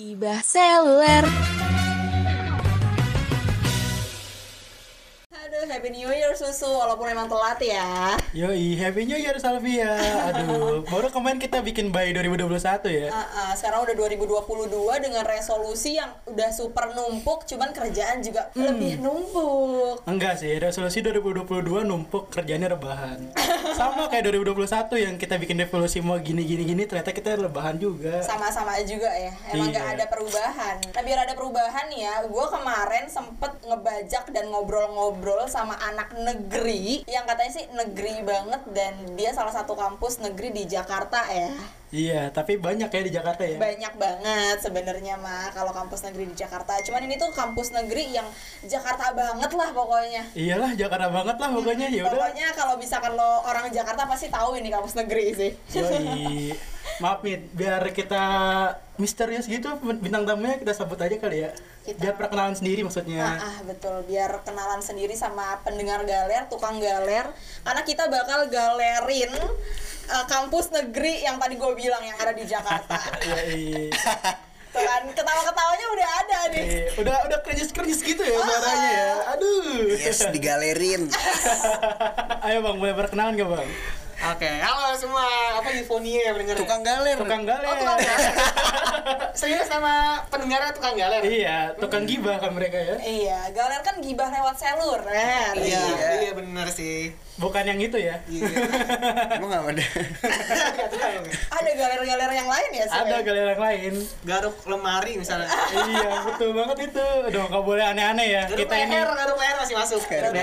Gibah seluler. Happy New Year susu, walaupun emang telat ya. Yoi, Happy New Year Salvia. Aduh, baru kemarin kita bikin by 2021 ya. Uh, uh, sekarang udah 2022 dengan resolusi yang udah super numpuk, cuman kerjaan juga lebih numpuk. Enggak sih, resolusi 2022 numpuk kerjanya rebahan. Sama kayak 2021 yang kita bikin revolusi mau gini gini gini ternyata kita rebahan juga. Sama-sama juga ya, emang nggak Iya. ada perubahan. Nah biar ada perubahan ya, gue kemarin sempet ngebajak dan ngobrol-ngobrol sama anak negeri yang katanya sih negeri banget dan dia salah satu kampus negeri di Jakarta ya. Iya, tapi banyak ya di Jakarta ya. banyak banget sebenarnya mah kalau kampus negeri di Jakarta cuman ini tuh kampus negeri yang Jakarta banget lah pokoknya Iyalah Jakarta banget lah pokoknya ya udah. pokoknya kalau misalkan lo orang Jakarta pasti tahu ini kampus negeri sih Yoi. Maaf nih, biar kita misterius gitu bintang tamunya kita sebut aja kali ya. Kita- Biar perkenalan sendiri ah, maksudnya. ah, betul biar kenalan sendiri sama pendengar galer tukang galer karena kita bakal galerin eh, kampus negeri yang tadi gue bilang yang ada di Jakarta Yoi. Tuh kan ketawa-ketawanya udah ada nih Eh, udah udah kerjis-kerjis gitu ya suaranya ya. Aduh. Yes, digalerin. Ayo Bang, boleh perkenalan gak Bang? Oke, halo semua. Apa eufonia ya pendengar? Tukang galer. Tukang galer. Oh, tukang galer. Serius sama pendengarnya tukang galer? Iya, tukang gibah kan mereka ya. iya galer kan gibah lewat selur kan Iya, Iya. iya bener sih. Bukan yang itu ya. Iya. Emang ada. Ada galer-galer yang lain ya Ada ya? galer yang lain. Garuk lemari misalnya. iya, betul banget itu. Aduh, nggak boleh aneh-aneh ya. Garuk Kita ini garuk leher masih masuk. Garuk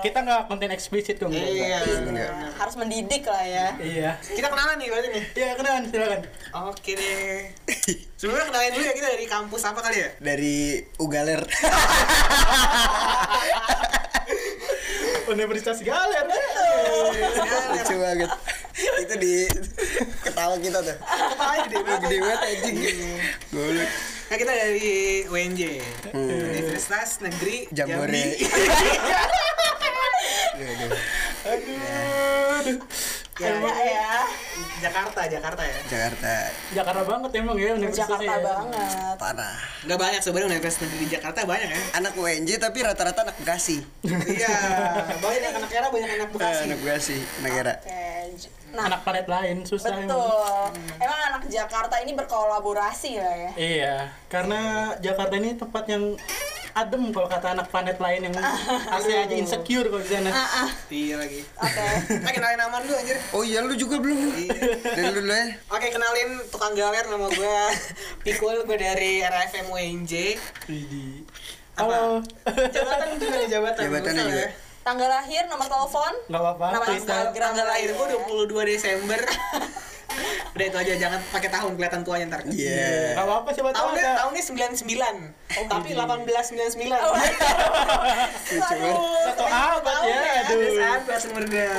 kita nggak konten eksplisit kok. Iya. Harus mendidik lah ya Iya. Kita kenalan nih berarti nih. Iya, kenalan silakan. Oke deh. Sebelumnya kenalin dulu ya kita dari kampus apa kali ya? Dari Ugaler. Universitas Galer. Lucu banget. Itu di ketawa kita tuh. Kepala gede banget. Gede banget anjing. Goblok. Nah kita dari UNJ Universitas Negeri Jambore. Jambi. Aduh, Ya, ya, ya. Jakarta, Jakarta ya. Jakarta Jakarta banget emang ya universitasnya. Jakarta ya. banget parah. Gak banyak sebenarnya universitas negeri di Jakarta banyak ya. Anak UNJ tapi rata-rata anak Bekasi. Iya, banyak anak era banyak anak Eh, Bekasi. anak Bekasi, negara. Oke, j- nah Anak planet lain susah emang. betul emang anak Jakarta ini berkolaborasi lah ya Iya, karena Jakarta ini tempat yang adem kalau kata anak planet lain yang asli aja insecure kalau di sana. Iya lagi. oke Nah, kenalin nama dulu anjir. Oh iya lu juga belum. Iya. Dari lu dulu ya. Oke, kenalin tukang galer nama gue Pikul, gue dari RFM UNJ. Halo. Jabatan juga nih jabatan. Jabatannya Betul juga. ya? tanggal lahir nomor telepon Nggak apa-apa. Nama. Instagram. Tanggal lahir gue 22 Desember. Udah itu aja, jangan pakai tahun kelihatan tuanya ntar. Iya. Nggak apa-apa siapa tahu Tahunnya ada. tahunnya 99. tapi 1899. Oh, Satu abad ya, aduh. Ada sahabat sebenarnya.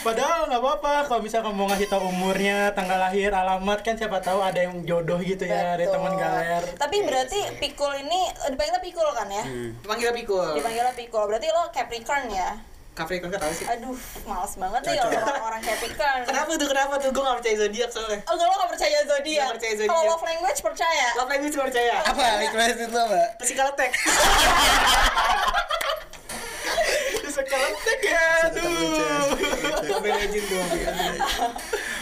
Padahal nggak apa-apa kalau misalkan mau ngasih tahu umurnya, tanggal lahir, alamat kan siapa tahu ada yang jodoh gitu ya dari teman galer. tapi berarti pikul ini eh, dipanggilnya pikul kan ya Dipanggil Pikul. dipanggilnya pikul berarti lo Capricorn ya Capricorn kan tahu sih. aduh males banget nih kalau orang-orang Capricorn Kenapa tuh? Kenapa tuh? Gue gak percaya zodiak soalnya. Oh, enggak lo gak percaya zodiak. Nggak percaya zodiak. Kalau love language percaya. Love language percaya. apa? Request itu apa? Psikolotek. Sekeletek ya, Tetap lucu. aduh. Legend doang.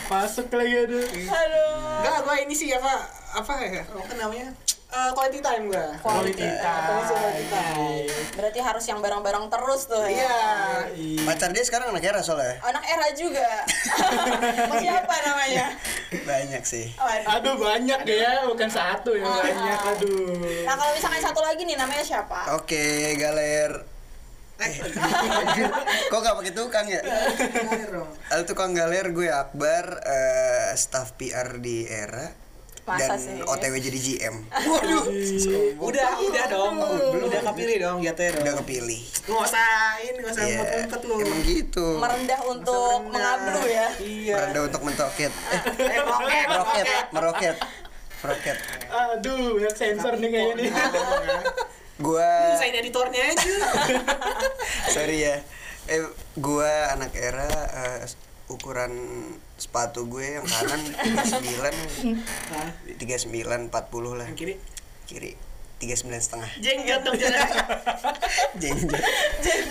Masuk lagi aduh. Aduh. Enggak, gue ini sih apa? Apa ya? Apa namanya? Eh, quality time gue. Quality Quality Quality quality time. Berarti harus yang bareng-bareng terus tuh ya. Iya. Pacar dia sekarang anak era soalnya. Anak era juga. Siapa namanya? Banyak sih. Waduh. Aduh banyak ya, bukan satu ya banyak. Aduh. Nah kalau misalkan satu lagi nih namanya siapa? Oke, galer. Eh, kok gak pakai tukang ya? Al tukang galer gue Akbar, eh, staff PR di era Masa dan sih? OTW jadi GM. Waduh, Udah, udah dong. Udah kepilih dong jatuhnya dong. udah kepilih. Nggak usah Iya, ngumpet-ngumpet lu. emang gitu. Merendah untuk berenang. ya. Iya. Merendah untuk mentoket. Eh, Eh, roket, meroket, roket. meroket, meroket. Aduh, banyak sensor nih kayaknya nih. Gua, Usahain editornya aja. sorry ya. Eh, gua anak era eh, ukuran sepatu gue yang kanan 39 Hah? 39 40 lah. Yang kiri? Kiri. 39 setengah. Jenggot dong jangan jengjot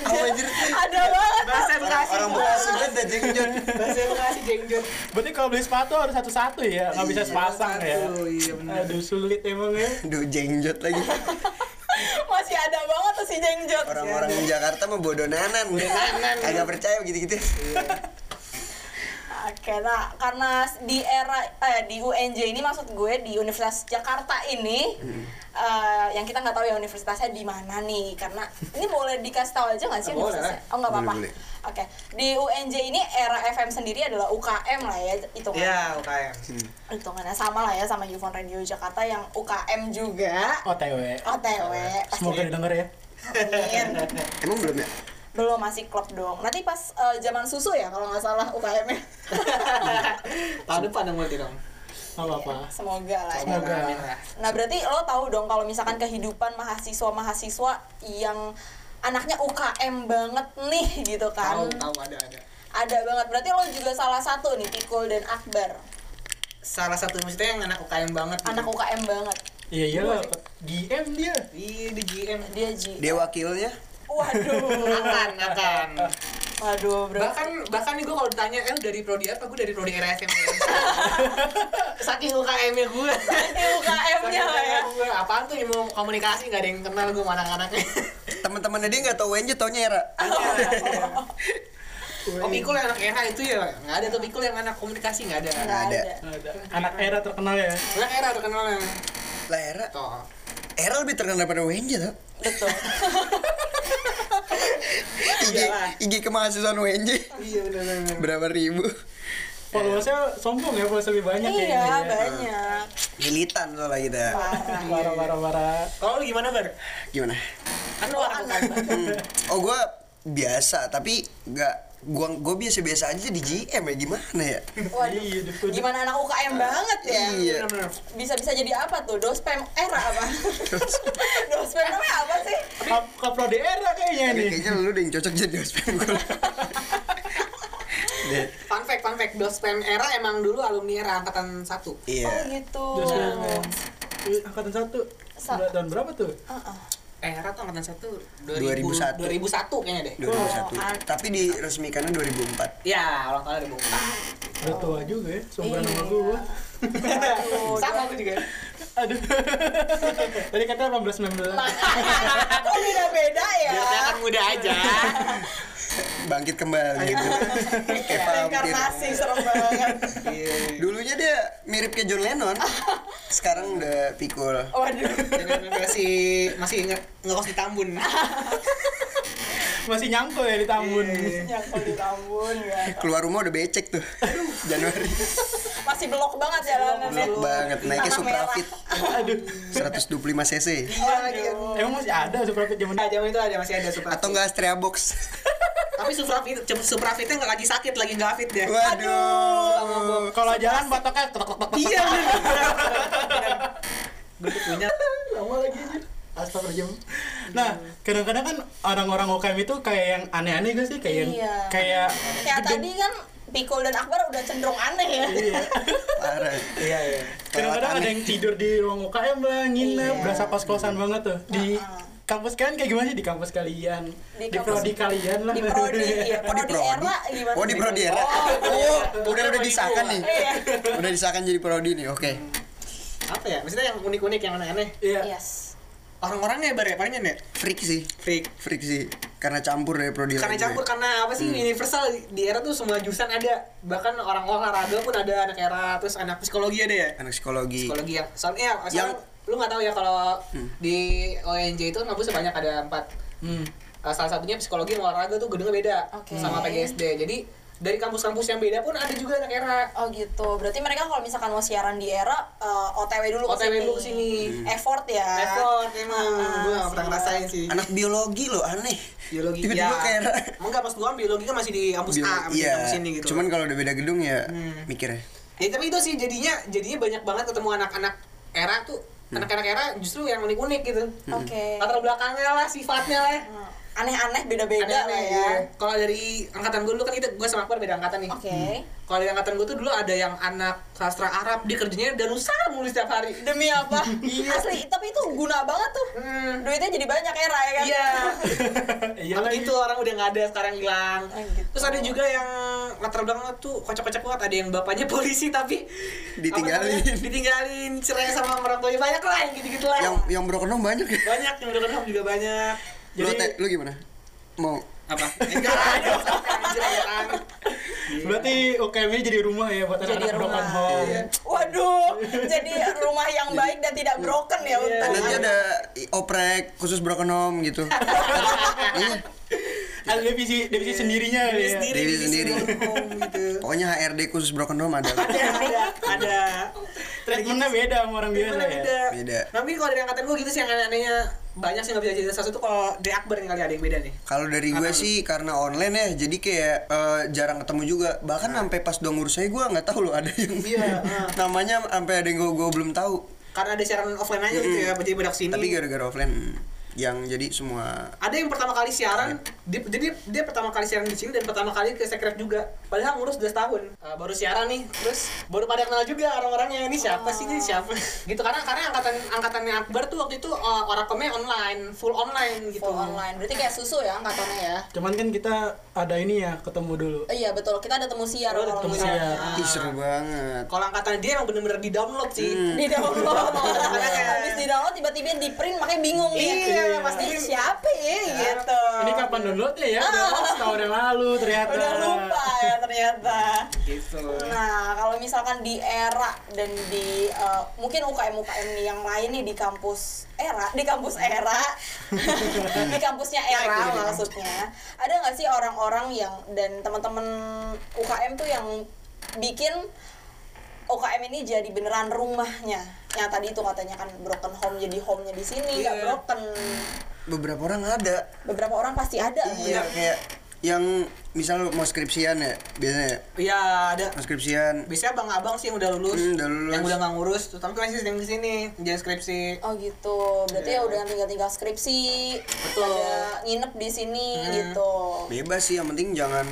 apa anjir ada banget. Bahasa bekasi. Orang bekasi banget dah jengjot bahasa bekasi jenggot. Berarti kalau beli sepatu harus satu-satu ya, nggak bisa Iya, sepasang ya. satu, iya benar. Aduh sulit emang ya. Duh jengjot lagi. Masih ada banget tuh si jengjot orang-orang di Jakarta mah bodoh nanan. Nanan. agak percaya gitu-gitu Oke, nah karena di era eh di UNJ ini maksud gue di Universitas Jakarta ini eh, yang kita nggak tahu ya universitasnya di mana nih karena ini boleh dikasih tahu aja nggak sih Boleh. universitasnya? Oh nggak apa-apa. Oke, di UNJ ini era FM sendiri adalah UKM lah ya hitungannya. Iya, UKM. Hitungannya sama lah ya sama Yufon Radio Jakarta yang UKM juga. OTW. OTW. Semoga didengar ya. Amin. emang belum ya Belum masih klub dong. Nanti pas eh, zaman susu ya kalau nggak salah UKM-nya. Tahun depan dong berarti dong. Apa-apa. Semoga lah ya. Semoga. Lah. Nah berarti lo tahu dong kalau misalkan kehidupan mahasiswa-mahasiswa yang anaknya UKM banget nih gitu kan Tahu, tahu ada ada. Ada banget, berarti lo juga salah satu nih Pikul dan Akbar Salah satu maksudnya yang anak UKM banget. gitu. Anak UKM banget Iya iyalah. GM dia. Iya di GM. Dia Ji dia wakilnya Waduh. Akan, akan. Waduh berarti bahkan bahkan nih gue kalau ditanya eh dari prodi apa? Gue dari prodi RSM saking UKM nya gue Ini UKM-nya lah ya. gue apaan tuh ilmu komunikasi? Gak ada yang kenal gue sama anak-anaknya teman-temannya dia nggak tahu WNJ taunya era. Oh. Pikul yang anak era itu ya nggak ada tuh Pikul yang anak komunikasi nggak ada. Nggak ada. Ada. Anak era terkenal ya. Anak era terkenalnya lah era? Toh. Era lebih terkenal daripada WNJ tau. Betul IG. IG kemahasiswaan WNJ iya benar benar berapa ribu? Followersnya sombong ya, followers lebih banyak Iya kayaknya ya. banyak. Militan soalnya kita. Parah Parah parah parah. kalau lu gimana bar? Gimana? Kan lu anak. UKM Hmm. oh gue biasa tapi nggak gua gue biasa-biasa aja di GM ya gimana ya Waduh Iya. Gimana anak UKM banget ya Iya. benar-benar Bisa-bisa jadi apa tuh? Dospem era apa? Dospem namanya apa sih? Kap kapro era kayaknya nih. kayaknya lu udah yang cocok jadi Deh, fun fact fun fact dospem era emang dulu alumni era angkatan satu Oh iya gitu Dospem. Angkatan satu. Tahun berapa tuh? Era tuh angkatan satu 2001. 2001 kayaknya deh 2001 Oh, tapi diresmikannya 2004 ya ulang tahun 2004 Udah tua juga ya, seumuran sama Iya. Aduh, sama aku juga Aduh. Tadi kata 18 19. Kok beda-beda ya? biar kelihatan muda aja bangkit kembali gitu. Kayak vampir Reinkarnasi serem banget. dulunya dia mirip kayak John Lennon. Sekarang udah pikul. Waduh. Dengan masih masih nge- ngekos di Tambun Masih nyangkul ya di Tambun. Nyangkul di Tambun ya. keluar rumah udah becek tuh Januari Masih blok banget jalanannya. Blok banget naiknya. Suprafit Aduh. 125 cc Iya lagi. Emang masih ada Suprafit zaman Nah, zaman itu ada masih ada Suprafit. atau enggak Astrea Box Tapi Suprafit, Suprafitnya nggak lagi sakit, lagi nggak fit dia. waduh Kalau jalan batoknya tek tek. Iya bener. Gue punya. lama lagi anjir. Astagfirullah. Nah, kadang-kadang kan orang-orang UKM itu kayak yang aneh-aneh gak sih? Kayak yang Iya. kayak Kayak tadi kan Pikul dan Akbar udah cenderung aneh ya. Iya. parah Iya iya. Kadang-kadang ada yang tidur di ruang UKM lah, nginep, Iya. berasa kos-kosan banget tuh. Di kampus kalian kayak gimana sih di kampus kalian? Di Di, kampus- prodi kalian lah. Di prodi, ya. Oh di Prodi prodi? era gimana? Oh di prodi era? Oh, Oh, udah udah disahkan nih. Iya. Udah disahkan jadi prodi nih. Oke. Apa ya? Maksudnya yang unik-unik, yang aneh-aneh. Iya. Yes. Orang-orangnya ya, palingnya ya? Freak sih. Freak. Freak sih. Karena campur dari prodi Karena campur karena apa sih universal di era tuh semua jurusan ada. Bahkan orang olahraga pun ada anak era terus anak psikologi ada ya. Anak psikologi. Psikologi yang soalnya soalnya Yang- lu nggak tahu ya kalau di ONJ itu kampus sebanyak ada empat Hmm. Uh, salah satunya psikologi olahraga tuh gedungnya beda Oke. sama PGSD. Jadi dari kampus-kampus yang beda pun ada juga anak era. Oh gitu. Berarti mereka kalau misalkan mau siaran di era eh, OTW dulu ke OTW sini. dulu ke sini. Effort ya. Effort emang Ah, gue gak pernah ngerasain sih. Anak biologi loh aneh. biologi Tiba-tiba ya. kayak era. Enggak pas gua biologi kan masih di kampus Bio- A, masih di iya. kampus ini gitu. Cuman kalau udah beda gedung ya Hmm. mikirnya. ya tapi itu sih jadinya jadinya banyak banget ketemu anak-anak era tuh Hmm. anak-anak era justru yang unik-unik gitu. Oke. Latar belakangnya lah, sifatnya lah. Hmm. Aneh-aneh beda-beda lah ya. iya. Kalau dari angkatan gue dulu kan kita gue sama Akbar beda angkatan nih. Oke. Kalau dari angkatan gue tuh dulu ada yang anak sastra Arab, dia kerjanya danusa mulu setiap hari. Demi apa? Asli, tapi itu guna banget tuh. Hmm. Duitnya jadi banyak era ya kan? Iya. Iya itu orang udah nggak ada sekarang hilang. Ah, gitu. Terus ada juga yang latar belakangnya tuh kocak-kocak banget. Ada yang bapaknya polisi tapi Ditinggalin. apa namanya, ditinggalin cerai sama orang tuanya banyak lah yang gitu-gitu lah. Yang yang broken home banyak ya. banyak yang udah kenal juga banyak. Lu, Jadi- Teh, lu gimana? Mau Apa? Enggak apaan. Berarti UKM ini jadi rumah ya buat Jadi anak-anak broken home. Iya. Waduh, jadi rumah yang baik dan tidak broken ya untuk nanti ada oprek khusus broken home gitu. Iya. Ada divisi divisi sendirinya Diri ya. sendiri, Diri diri sendiri. home gitu. Pokoknya HRD khusus broken home ada. Ada, ada, ada. Treatmentnya beda sama orang biasa ya. beda? Beda. Tapi kalau dari angkatan gue gitu sih yang aneh-anehnya banyak sih nggak bisa cerita satu tuh kalau dari Akbar nih kali ada yang beda nih. Kalau dari gue sih karena online ya, jadi kayak eh, jarang ketemu juga. Bahkan sampai pas udah ngurus saya gue nggak tahu loh ada yang Iya, ah. namanya sampai ada yang gue gue belum tahu. Karena ada siaran offline aja gitu ya, jadi pada ke sini. Tapi gara-gara offline yang jadi semua ada yang pertama kali siaran, dia, jadi dia pertama kali siaran di sini dan pertama kali ke secret juga. Padahal ngurus udah setahun. Eh, baru siaran nih, terus baru pada kenal juga orang-orangnya. Ini siapa sih ini siapa? gitu karena karena angkatan angkatannya Akbar tuh waktu itu uh, orakomnya online, full online gitu. full online. Berarti kayak susu ya angkatannya ya. Cuman kan kita ada ini ya ketemu dulu. Eh, Iya betul, kita ada temu siar Oh, ada kalau temu misalnya. siar. Ih, seru banget. Kalau angkatan dia emang bener-bener di download sih. Di download. Habis di download tiba-tiba di print makanya bingung ya. Iya, pasti. Ini siapa ya gitu. Ini kapan downloadnya ya? Udah setahun yang lalu ternyata. Udah lupa ya ternyata. Gitu. Nah, kalau misalkan di era dan di eh, mungkin UKM UKM nih yang lain nih di kampus era, di kampus era, di kampusnya era maksudnya, ada nggak sih orang-orang yang dan teman-teman UKM tuh yang bikin UKM ini jadi beneran rumahnya? Yang tadi itu katanya kan broken home jadi home-nya di sini, nggak Iya. broken. Beberapa orang ada. Beberapa orang pasti ada. Iya, kayak yang misal mau skripsian ya, biasanya Iya, ada. mau skripsian. Biasanya abang-abang sih yang udah lulus, Hmm, udah lulus. yang udah nggak ngurus, tuh, tapi masih sering di sini jangan skripsi. Oh gitu, berarti ya udah tinggal-tinggal skripsi, Betul. ada nginep di sini gitu. Bebas sih, yang penting jangan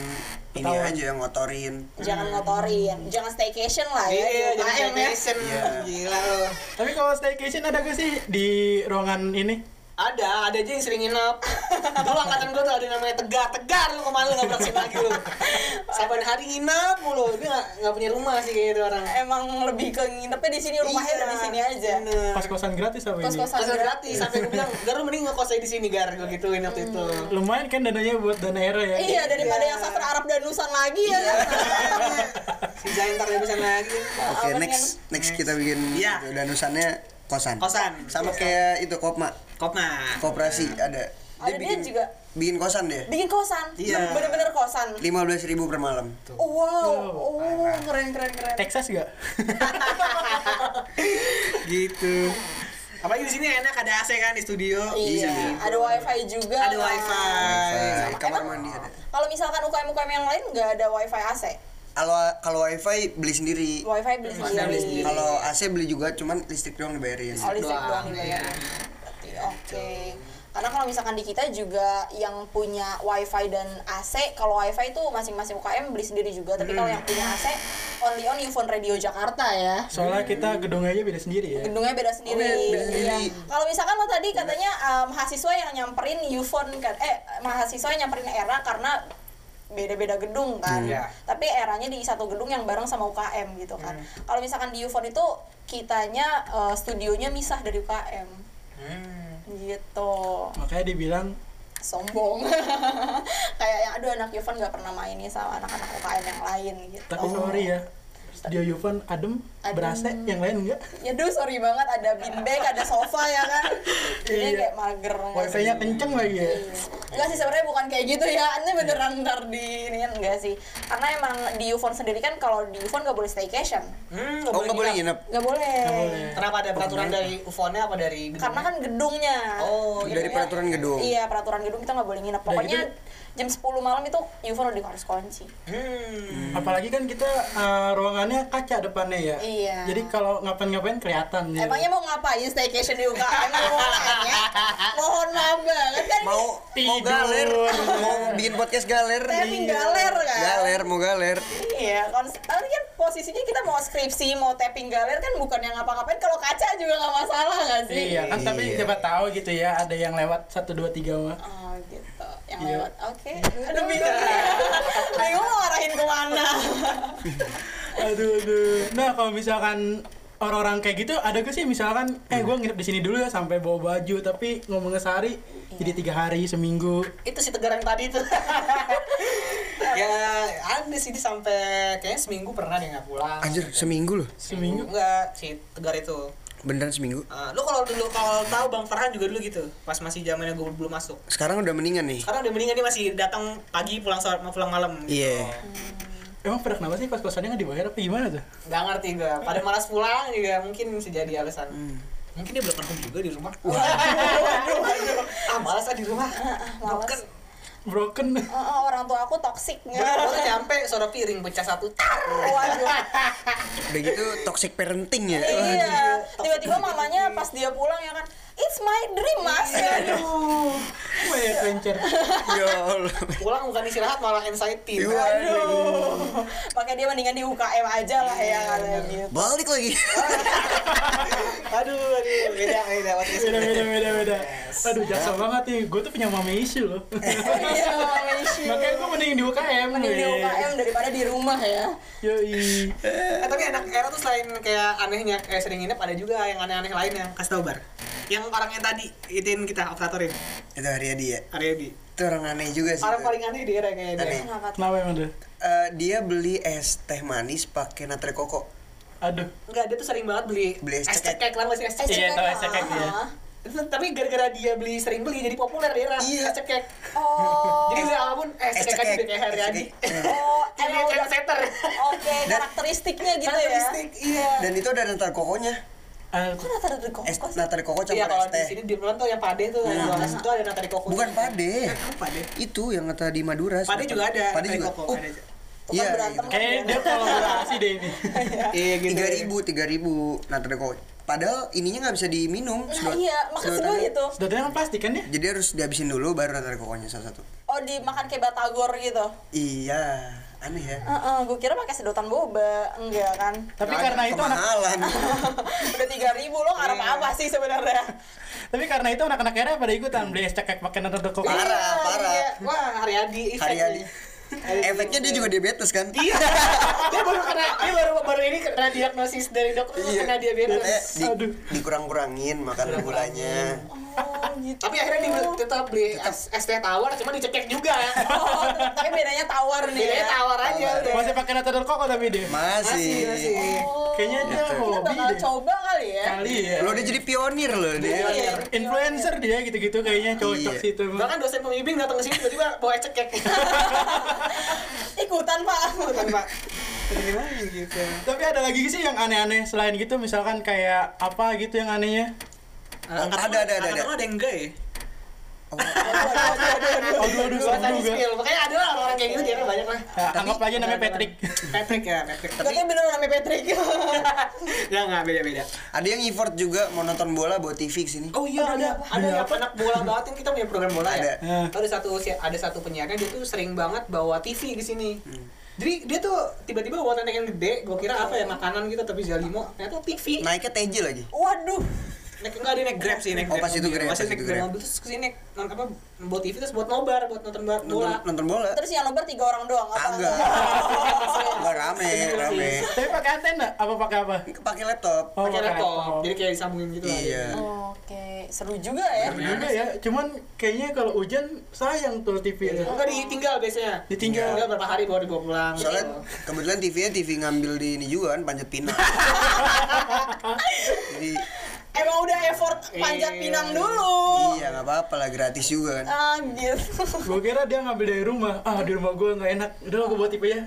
ini aja yang ngotorin. Jangan ngotorin, jangan staycation lah ya. Iya, jadi UKM ya. vacation. Iya. Gila loh. Tapi kalau staycation ada gak sih di ruangan ini? Ada, ada aja yang sering nginep. Dulu angkatan gue tuh ada yang namanya Tegar. Tegar lu ke mana lu nggak pernah ke sini lagi lu. Saban hari nginep mulu. Dia nggak nggak punya rumah sih kayak gitu orang. Emang lebih ke nginepnya di sini, rumahnya Iya, di sini aja. bener. Pas kosan gratis apa ini? Kos-kosan Kosan gratis. sampai gue bilang, "Gar lu mending ngekos aja di sini, Gar." Gue gituin waktu itu. Lumayan kan dananya buat dana era ya? Iya, daripada Iya. yang sastra Arab danusan lagi ya kan. Si Zain ntar nggak bisa lagi. Oke, next next kita bikin Iya. itu, danusannya kosan. Kosan. Sama kayak itu kopma, Kopma. koperasi ada. Ada dia bikin, juga bikin kosan deh. bikin kosan. Iya. Bener-bener kosan. lima belas ribu per malam. Wow, oh keren keren keren. Texas gak? gitu. Apalagi di sini enak ada AC kan di studio. Iya, ada wifi juga. Ada kan. wifi. Wifi, kamar mandi ada. Kalau misalkan UKM UKM yang lain nggak ada wifi AC, Kalau kalau wifi beli sendiri. wifi beli sendiri. sendiri. Kalau AC beli juga, cuman listrik doang dibayarin. Oh, listrik doang, doang dibayar. iya. Berarti oke. Karena kalau misalkan di kita juga yang punya wifi dan AC, kalau wifi itu masing-masing UKM beli sendiri juga. Tapi kalau yang punya AC, only on Ufon Radio Jakarta ya. Soalnya kita gedungnya aja beda sendiri ya. Gedungnya beda sendiri. Oh, beda sendiri. Iya. Kalau misalkan lo tadi katanya eh, mahasiswa yang nyamperin Ufon kan, eh mahasiswa yang nyamperin era karena beda-beda gedung kan. Iya. Tapi eranya di satu gedung yang bareng sama UKM gitu kan. Kalau misalkan di Ufon itu kitanya eh, studionya misah dari UKM. Hmm. Gitu. Makanya dibilang Sombong. Kayak yang aduh anak Ufon nggak pernah main nih sama anak-anak UKM yang lain gitu. tapi sorry ya. Studio Yufan adem, Adem. ber-AC, yang lain enggak. Ya duh sorry banget ada beanbag, ada sofa ya kan. Jadi Iya. kayak mager. sih? Wifi-nya kenceng lagi ya. Enggak sih sebenarnya bukan kayak gitu ya. Ini beneran ntar di ini kan enggak sih. Karena emang di Ufon sendiri kan kalau di Ufon nggak boleh staycation. Hmm, Oh nggak boleh nginep. Nggak boleh. Boleh. Kenapa ada peraturan dari UFO-nya apa dari Karena kan gedungnya. Oh, Gedungnya- dari peraturan gedung. Iya, peraturan gedung kita nggak boleh nginep. Udah Pokoknya gitu- jam 10 malam itu Ufon udah harus kunci. Hmm. Apalagi kan kita eh, ruangannya kaca depannya ya. Iya. Jadi kalau ngapain-ngapain kelihatan. gitu. Emangnya mau ngapain staycation di UKM? Mau? Mohon maaf banget kan Mau mau tidur. galer, mau bikin podcast galer. Tapping Iya. galer, kan? Galer, mau galer. Iya, kan tapi kan posisinya kita mau skripsi, mau tapping galer kan bukan yang ngapa-ngapain. Kalau kaca juga nggak masalah nggak sih? Iya kan tapi Iya. siapa tahu gitu ya ada yang lewat satu dua tiga mah. Oh gitu, yang Iya. lewat. Oke. Aduh bingung. bingung mau arahin ke mana? Aduh aduh. Nah kalau misalkan orang-orang kayak gitu ada gak sih misalkan eh gue nginep di sini dulu ya sampai bawa baju tapi ngomongnya sehari jadi tiga hari seminggu itu si tegar yang tadi tuh ya ada sih dia sampai kayaknya seminggu pernah dia nggak pulang Anjir, seminggu loh. seminggu enggak si tegar itu Beneran seminggu. Ah, lu kalau dulu kalau tahu bang Farhan juga dulu gitu pas masih zamannya gue belum masuk Sekarang udah mendingan nih. sekarang udah mendingan dia masih datang pagi pulang sore mau pulang malam gitu. Iya. emang pada kenapa sih kos kosannya nggak dibayar apa gimana tuh nggak ngerti gue pada malas pulang juga mungkin bisa jadi alasan Hmm. mungkin dia belum juga di rumah ah malas lah di rumah malas. Broken. Broken oh, orang tua aku toxic. baru nyampe suara piring pecah satu tar Waduh. Udah gitu toxic parenting ya. Iya. Tiba-tiba mamanya pas dia pulang ya kan, it's my dream mas. Aduh. Wait, venture ya Allah. pulang bukan istirahat malah anxiety Iya. Aduh. Makanya dia mendingan di UKM aja lah ya katanya gitu. Balik lagi. aduh aduh beda beda beda beda beda beda aduh jasa banget nih gue tuh punya mama isu loh Iya, mama issue. makanya gue mending di UKM Mending di. UKM daripada di rumah ya. yoi Eh, tapi anak era tuh selain kayak anehnya kayak sering nginep ada juga yang aneh-aneh lainnya kasih tau bar yang orang yang tadi itin kita operatorin Itu Haryadi ya. Ariadi Itu orang aneh juga sih. orang tuh. paling aneh di era kayak Aneh. dia Kenapa emang tuh Eh, dia beli es teh manis pakai natre koko. aduh enggak dia tuh sering banget beli Beli es cekek. cekek lah masih es cekek Iya, cekek, tahu es cekek, iya. Itu- tapi gara-gara dia beli sering beli jadi populer di era Iya. es cekek Oh. jadi beli apa pun es cekek aja cekek, udah kayak Haryadi cekek. Oh, emang udah setter Oke, karakteristiknya gitu ya. karakteristik iya Dan itu ada natre kokonya. Ah, Kok rata dari Es kokos? natre koko Iya campur kalau es di sini di Pulau tuh yang pade tuh yang jualan es itu ada nata di koko Bukan pade. Apa pade Itu yang kata di Madura. pade juga ada Pade nata juga. koko Oh. Bukan Iya, berantem. kayaknya dia kolaborasi deh ini iya gitu tiga ribu tiga ribu natre koko. Padahal ininya nggak bisa diminum. Nah sedot- iya, maksud gue gitu. sedotannya kan plastik kan ya Jadi harus dihabisin dulu baru natre kokonya salah satu. Oh, dimakan kayak batagor gitu. Iya, aneh ya. Heeh, gue kira pakai sedotan boba. Enggak kan? tapi Nggak karena itu anak kemahalan. Udah 3000 lo ngarep Iya. apa sih sebenarnya? tapi karena itu anak-anak era pada ikutan beli es cekek pakai nada koko Parah, parah. Iya. Wah, Haryadi Haryadi. Efeknya dia juga diabetes kan? Iya. dia baru kena dia baru baru ini kena diagnosis dari dokter Iya. kena diabetes. Di, Aduh. dikurang-kurangin makan gulanya. Oh, gitu. Tapi akhirnya dia tetap beli es, es teh tawar cuma dicekek juga. Oh, tapi bedanya tawar nih Bedanya ya. tawar aja Tawar. masih pakai nada koko tapi dia Masih. masih. Oh, Kayaknya dia kita hobi bakal deh. coba kali ya. kali ya Lo dia jadi pionir loh dia. Iya. influencer dia gitu-gitu kayaknya cocok Iya. sih itu. Bahkan dosen pembimbing datang ke sini tiba-tiba bawa cekek. Ikutan, Pak. Bukan, Pak. Gimana gitu. tapi ada lagi sih yang aneh-aneh selain gitu misalkan kayak apa gitu yang anehnya ada, ada, ada, ada. ada yang enggak ya? Aduh aduh tadi juga skill. Makanya ada lah orang-orang kayak gitu dia banyak lah. Ya, anggap aja namanya Patrick Patrick ya, Patrick. Tapi Tapi bener namanya Patrick. ya enggak beda-beda. Ada yang effort juga mau nonton bola bawa TV sini. Oh iya ada, ada yang anak bola banget kan kita punya program bola Ada. ya. Hmm. Ada satu ada satu penyiarnya dia tuh sering banget bawa TV ke sini. Jadi dia tuh tiba-tiba bawa tenteng yang gede, gua kira apa ya makanan gitu tapi Zalimo ternyata TV. Naiknya TJ lagi. Waduh. Naik enggak dia naik Grab sih, naik Oh, pas itu. Grab, Masih pas naik itu Grab mobil terus ke sini naik non apa bawa TV terus buat nobar, buat nonton Nonton, bola. nonton bola. Terus yang nobar tiga orang doang apa? Agak. Enggak rame, rame. tapi pakai antena apa pakai apa Pakai laptop. Oh, Pakai laptop. laptop. Jadi kayak disambungin gitu lah. Iya. Oke, seru juga ya. Seru juga ya cuman kayaknya kalau hujan sayang tuh TV itu Enggak ditinggal biasanya. Ditinggal. Tinggal berapa hari baru dibawa pulang. Soalnya gitu. kebetulan TV-nya TV ngambil di ini juga kan panjat pinang. Jadi Emang udah effort panjat Iya. pinang dulu. iya nggak apa-apa lah gratis juga kan. Ah, gitu. gue kira dia ngambil dari rumah ah di rumah gue nggak enak udah gue buat tipe ya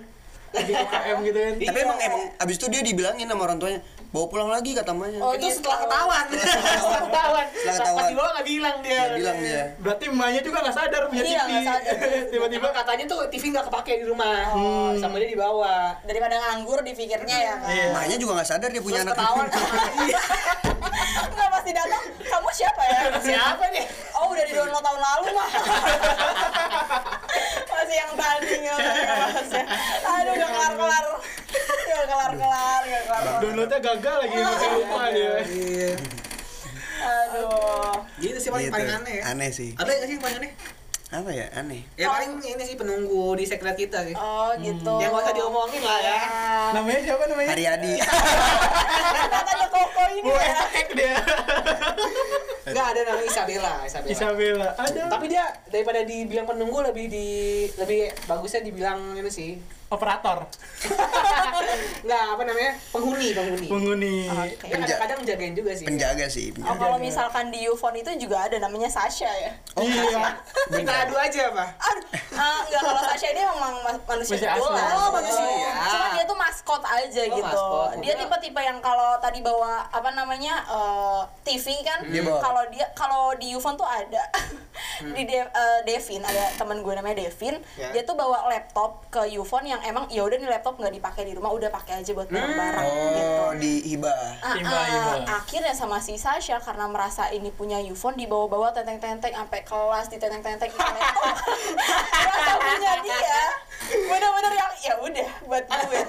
UKM gitu kan Tapi emang emang abis itu dia dibilangin sama orang tuanya bawa pulang lagi kata mamanya. Oh, itu gitu. setelah ketahuan. setelah ketahuan. Setelah ketahuan. Pas dibawa nggak bilang dia. Nggak bilang dia. berarti emaknya juga nggak sadar punya Iya, TV nggak sadar. Tiba-tiba katanya tuh TV nggak kepake di rumah. Oh, Sama dia dibawa. Daripada nganggur dipikirnya ya kan. Iya. Mamanya juga nggak sadar dia punya Terus anak. ketahuan. Iya. Enggak pasti datang. Kamu siapa ya? Siapa nih? Oh, udah di download tahun lalu mah. Masih yang tadi nggak bahasnya. Aduh gak kelar kelar. Gak kelar kelar, gak kelar kelar. Downloadnya gagal lagi, makanya lupa dia. Iya. Aduh. Gitu sih paling Gitu. paling aneh ya. Aneh sih. Ada nggak sih yang paling aneh? Apa ya? Aneh. Ya paling ini sih penunggu di sekret kita sih. Oh gitu. Yang gak usah diomongin lah ya. Namanya siapa namanya? Haryadi. Katanya Koko ini Gue ya. dia. Enggak ada namanya Isabella, Isabella. Isabella. Ada. Tapi dia daripada dibilang penunggu lebih di lebih bagusnya dibilang ini sih. Operator, Enggak, apa namanya? Penghuni, penghuni. penghuni. Oke. Dia kadang-kadang jagain juga sih. Penjaga sih. Oh, Penjaga. kalau misalkan di Ufon itu juga ada namanya Sasha ya. iya. Kita adu aja apa? Aduh, ah, enggak kalau Sasha ini memang ma- manusia Manusia asli. betulan. Oh, manusia. Cuma dia tuh maskot aja Oh, gitu. maskot. Dia tipe-tipe yang kalau tadi bawa apa namanya eh, TV kan, bawa. kalau dia kalau di Ufon tuh ada di De- eh, Devin ada teman gue namanya Devin. Ya. Dia tuh bawa laptop ke Ufon yang emang ya udah nih laptop nggak dipakai di rumah, udah pakai aja buat bareng-bareng gitu. Oh, di hibah. Ah, Iba, ah, iba. akhirnya sama si Sasha karena merasa ini punya Yufon dibawa-bawa tenteng-tenteng sampai kelas di tenteng-tenteng laptop merasa punya dia bener-bener yang ya udah buat gue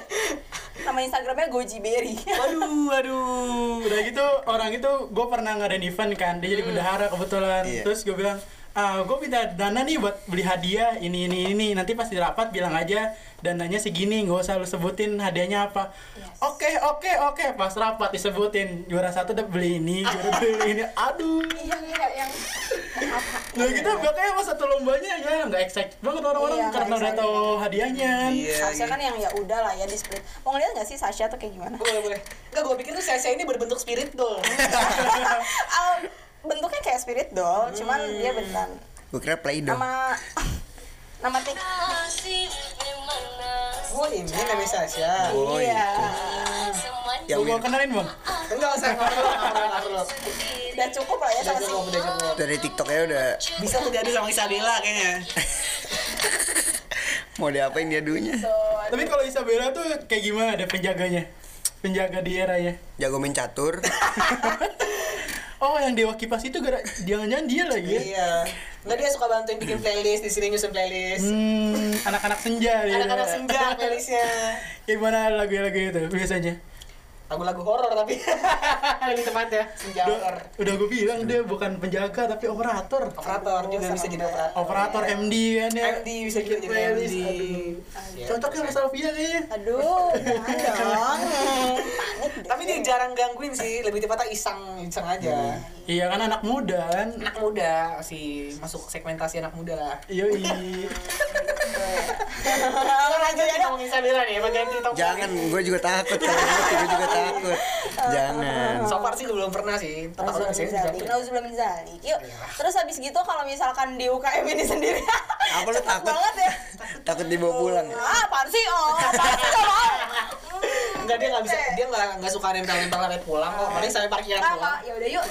nama Instagramnya Goji Berry Waduh, waduh. Udah gitu orang itu gue pernah ngadain event kan, dia jadi bendahara kebetulan. Iya. Terus gue bilang, ah gue minta dana nih buat beli hadiah ini ini ini. Nanti pas di rapat bilang aja dananya segini, nggak usah lu sebutin hadiahnya apa. Yes. Oke oke oke. Pas rapat disebutin juara satu udah beli ini, juara beli ini. Aduh. iya iya yang apa Nah gitu makanya pas satu lombanya ya nggak excited banget orang-orang Iya, nggak karena udah tahu hadiahnya. Iya. Sasha kan yang ya udah lah ya di split mau ngeliat nggak sih Sasha tuh kayak gimana Boleh, boleh. Enggak, gue pikir tuh Sasha ini berbentuk spirit doll. Ah, bentuknya kayak spirit doll cuman dia beneran Gue kira Play-Doh. nama nama tik Oh, ini namanya Sasha. Oh, iya Yang Gue kenalin bang. Enggak usah, udah cukup lah ya sama si cukup, udah cukup. dari TikToknya udah Bisa tuh diadu sama Isabella kayaknya. mau diapain dia dunya. Tuh, Tapi kalau Isabella tuh kayak gimana ada penjaganya? Penjaga di eranya. Jago main catur. Oh, yang Dewa Kipas itu gara jangan-jangan dia lagi ya? Iya. Enggak dia suka bantuin bikin playlist di sini nyusun playlist. Hmm, anak-anak senja dia. Anak-anak senja playlistnya. Gimana lagu-lagu itu biasanya? Lagu-lagu horor tapi lebih tepatnya senja Udah, horor. udah gue bilang dia bukan penjaga tapi operator. Operator juga bisa jadi operator. Operator MD kan ya. MD bisa juga jadi MD. Iya. Cocoknya sama Salvia kayaknya. Aduh, jangan dong. Tapi dia jarang gangguin sih, lebih tepatnya iseng, iseng aja. Iya kan anak muda kan. Anak muda sih masuk segmentasi anak muda lah. Ya ganti topik? Jangan, gue juga takut kalau gue juga takut. Jangan. So far sih belum pernah sih. Takut min zalik. Yuk, terus habis gitu kalau misalkan di UKM ini sendiri Apa lu takut? banget ya Takut dibawa pulang. ah apaan sih oh apaan sih gak mau Enggak dia nggak bisa, dia nggak nggak suka nempel-nempel sampai pulang kok. Paling sampai parkiran pulang. ya udah yuk.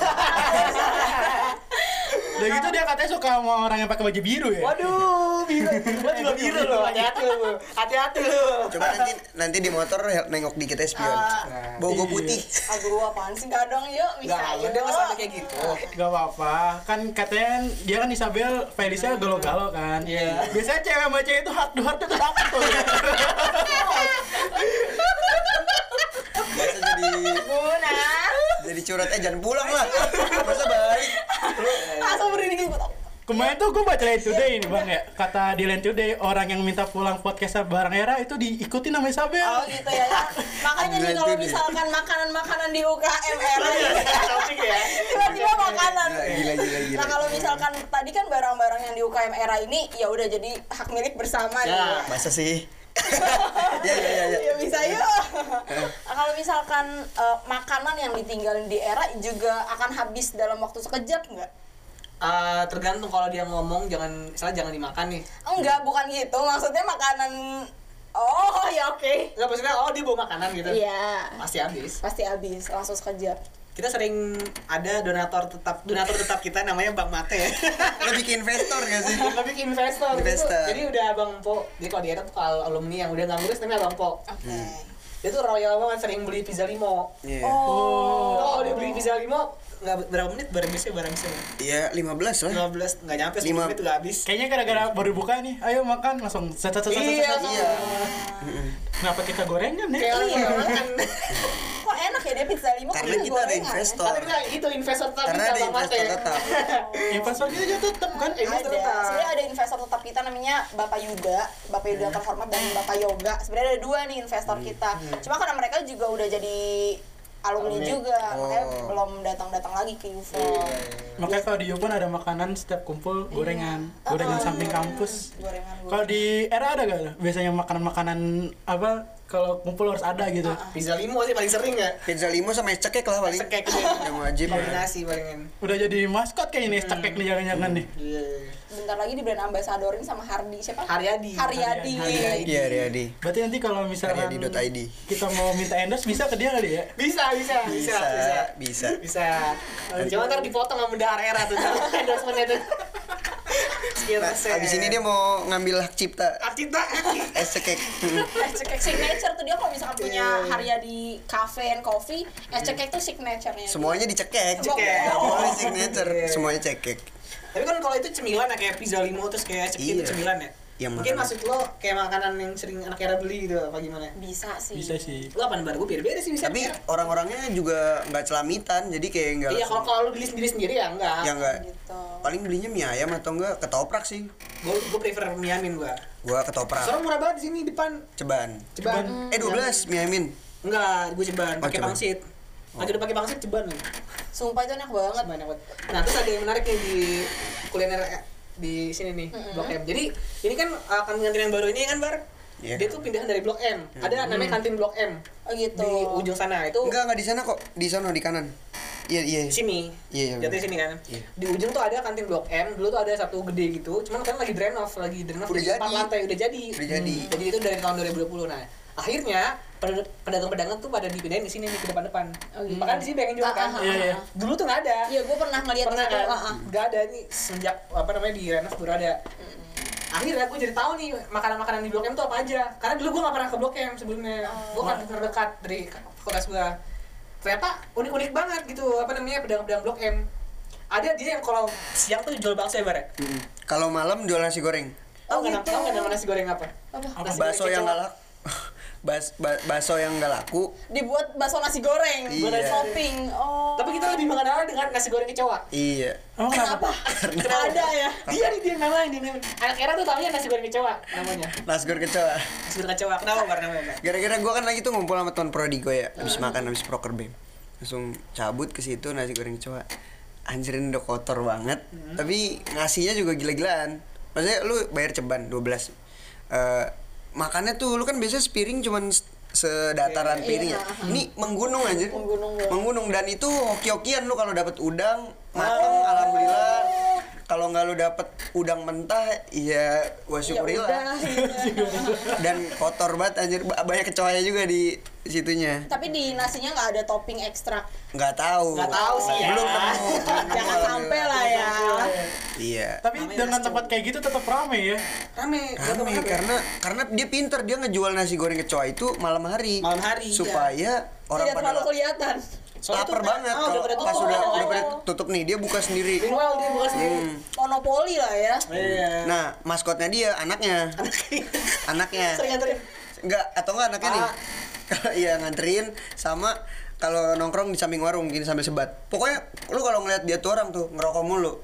Udah gitu dia katanya suka sama orang yang pakai baju biru ya. Waduh, biru. Gua juga biru loh. Hati-hati lu. Hati-hati lu. Coba nanti nanti di motor nengok dikit ya spion. Ah. Bawa gue Iya. putih. Aduh, apaan sih gak dong yuk bisa Enggak, yuk. dia nggak sampai kayak gitu. Gak apa-apa, kan katanya dia kan Isabel, Felicia galo-galo kan. Iya. Biasanya cewek sama cewek itu heart to heart itu tuh. Masa jadi Guna. jadi curhatnya jangan pulang lah. Masa balik. Langsung berdiri gitu. Kemarin tuh gue baca Line Today ini bang ya, kata di Line Today orang yang minta pulang podcast bareng era itu diikuti nama Isabel. Oh gitu ya. Makanya nih kalau misalkan makanan-makanan di UKM era Topik ya. tiba-tiba makanan. Gila gila gila. Nah kalau misalkan tadi kan barang-barang yang di UKM era ini ya udah jadi hak milik bersama nih. Ya. Masa sih? ya ya ya ya. Ya bisa yuk. Nah, kalau misalkan eh, makanan yang ditinggalin di era juga akan habis dalam waktu sekejap nggak? Eh, tergantung kalau dia ngomong jangan misalnya jangan dimakan nih. Enggak, bukan gitu. Maksudnya makanan Oh, ya oke. Enggak maksudnya oh dia bawa makanan gitu. Iya. Pasti habis. Pasti habis, langsung sekejap. Kita sering ada donatur tetap donatur tetap kita namanya Bang Mate. Lebih ke investor gak sih? Lebih ke investor. Investor. Jadi udah Bang Po. Jadi kalau dia tuh kalau alumni yang udah nggak lulus namanya Bang Po. Oke. Dia tuh royal banget sering beli pizza limo. Iya. Oh. Kalau dia beli pizza limo nggak berapa menit bareng biasanya bareng sih Iya 15 lah. 15 nggak nyampe 10 Lima- menit udah habis. Kayaknya gara-gara baru buka nih, ayo makan langsung set set set set, set, Iya, set. Iya. Kenapa kita gorengan ya? kayak orang Iya. yang makan Kok enak ya dia pizza lima Karena bisa kita ada investor. Kita itu investor tetap Karena ada investor tetap. Investor kita aja tetep kan? Investor ada tetap. sebenarnya ada investor tetap kita namanya Bapak Yuda Bapak Yuda terhormat dan Bapak Yoga. Sebenarnya ada dua nih investor kita. Cuma karena mereka juga udah jadi alumni Alumni. juga makanya Oh. belum datang-datang lagi ke UFO Makanya kalau di Yupon ada makanan setiap kumpul gorengan, gorengan samping kampus. gorengan Kalau di era ada gak? Biasanya makanan-makanan apa? Kalau kumpul harus ada gitu. Pizza limo sih paling sering ya. Pizza limo sama es cekek lah paling. Cekek. Yang wajib. Kombinasi palingan Udah jadi maskot kayak ini cekek nih jangan-jangan nih. iya bentar lagi di brand ambasadorin sama Hardi siapa? Haryadi. Haryadi. Haryadi. Iya Riyadi Berarti nanti kalau misalkan Haryadi.id. kita mau minta endorse bisa ke dia kali ya? bisa bisa bisa bisa Bisa. bisa. Cuma ntar dipotong sama bendahara era tuh endorsementnya tuh. Sekian Nah, abis ini dia mau ngambil hak cipta. Hak cipta. Es cekek es cekek signature tuh dia kalau misalkan punya Iya. Haryadi Cafe and Coffee es cekek tuh signaturenya Semuanya dicekek Cekek. Gak boleh signature Iya. Semuanya cekek tapi kan kalau itu cemilan ya kayak pizza limo terus kayak cekik Iya. itu cemilan ya Yang mungkin makanan. maksud lo kayak makanan yang sering anak era beli gitu apa gimana? Bisa sih. Bisa sih. lo apa bar gue beda-beda sih bisa Tapi orang-orangnya juga nggak celamitan Jadi kayak nggak iya kalau kalau lo beli sendiri sendiri ya enggak Ya nggak. Gitu. Paling belinya mie ayam atau enggak ketoprak sih. Gue gue prefer mie amin gue Gua ketoprak. Soalnya murah banget di sini depan. Ceban. Ceban. Eh 12 mie ayamin enggak gue ceban. Oh, pakai ceban. pangsit. Lagi udah pakai pangsit ceban. Nih sumpah itu enak banget. Banyak banget. Nah terus ada yang menarik nih di kuliner di sini nih Blok M. Jadi ini kan uh, kantin yang baru ini kan bar. Iya. Dia tuh pindahan dari Blok M. Ada namanya kantin Blok M oh gitu di ujung sana itu Enggak enggak di sana kok Di sana di kanan Iya iya sini. Iya, iya, Jatuh sini kan. Iya. Di ujung tuh ada kantin Blok M. Dulu tuh ada satu gede gitu. Cuman kan lagi drain off, lagi drain off Udah di empat jadi. lantai udah jadi. Udah jadi. Jadi itu dari tahun 2020. Nah, akhirnya peda- pedagang-pedagang tuh pada dipindahin di sini nih ke depan-depan. Oh, gitu. Makanya di sini pengen jual kan. Ah, ah, Iya, iya. Dulu tuh nggak ada. iya gue pernah ngeliat pernah itu kan ah, ah. nggak ada nih sejak apa namanya di renov baru ada akhirnya gue jadi tahu nih makanan-makanan di blok M tuh apa aja karena dulu gue nggak pernah ke blok M sebelumnya gue kan terdekat dari fakultas gue ternyata unik-unik banget gitu apa namanya pedagang-pedagang blok M ada dia yang kalau siang tuh jual bakso ya bare Mm-mm. Kalau malam jual nasi goreng Oh, nggak gitu. tau nggak nama nasi goreng apa Apa? Nasi Bakso goreng yang kecoa. Bas, ba- bakso yang nggak laku. Dibuat bakso nasi goreng Iya. buat topping oh. Tapi kita lebih mengenal dengan nasi goreng kecoa. Iya. Emang kenapa? kenapa ada ya. Dia nih dia namanya dia namanya. Anak era tuh tahunya nasi goreng kecoa namanya. Nasi goreng kecoa. Nasi goreng kecoa. Kenapa bar namanya? Gara-gara gue kan lagi tuh ngumpul sama teman prodi gue ya Abis makan, abis proker bem Langsung cabut ke situ nasi goreng kecoa. Anjir ini udah kotor banget. Tapi ngasihnya juga gila-gilaan. Maksudnya lu bayar ceban 12 eh Makannya tuh lu kan biasanya sepiring cuman sedataran Iya, piring ya iya. Ini menggunung aja Menggunung banget. Menggunung dan itu hoki-hokian lu kalau dapet udang Mateng alhamdulillah. Kalau nggak lu dapet udang mentah ya gua syukuri udah, lah iya. dan kotor banget anjir. Ba- banyak kecoanya juga di situnya. Tapi di nasinya nggak ada topping ekstra? Nggak tahu. Nggak tahu sih ya. belum nemu. Nemu, jangan sampai lah ya. Iya. Tapi Namanya dengan nasi tempat kayak gitu tetap rame ya. rame Rame, karena karena dia pinter. Dia ngejual nasi goreng kecoa itu malam hari. Malam hari, iya. supaya orang tidak pada terlalu kelihatan Soalnya lapar banget ah, kalau pas tutup, udah udah udah pada awal. tutup nih dia buka sendiri dia buka sendiri. Hmm. monopoli lah ya Iya. nah maskotnya dia anaknya anaknya Sering nganterin. enggak atau enggak anaknya nih Ah. kalau iya nganterin sama kalau nongkrong di samping warung gini sambil sebat pokoknya lu kalau ngeliat dia tuh orang tuh ngerokok mulu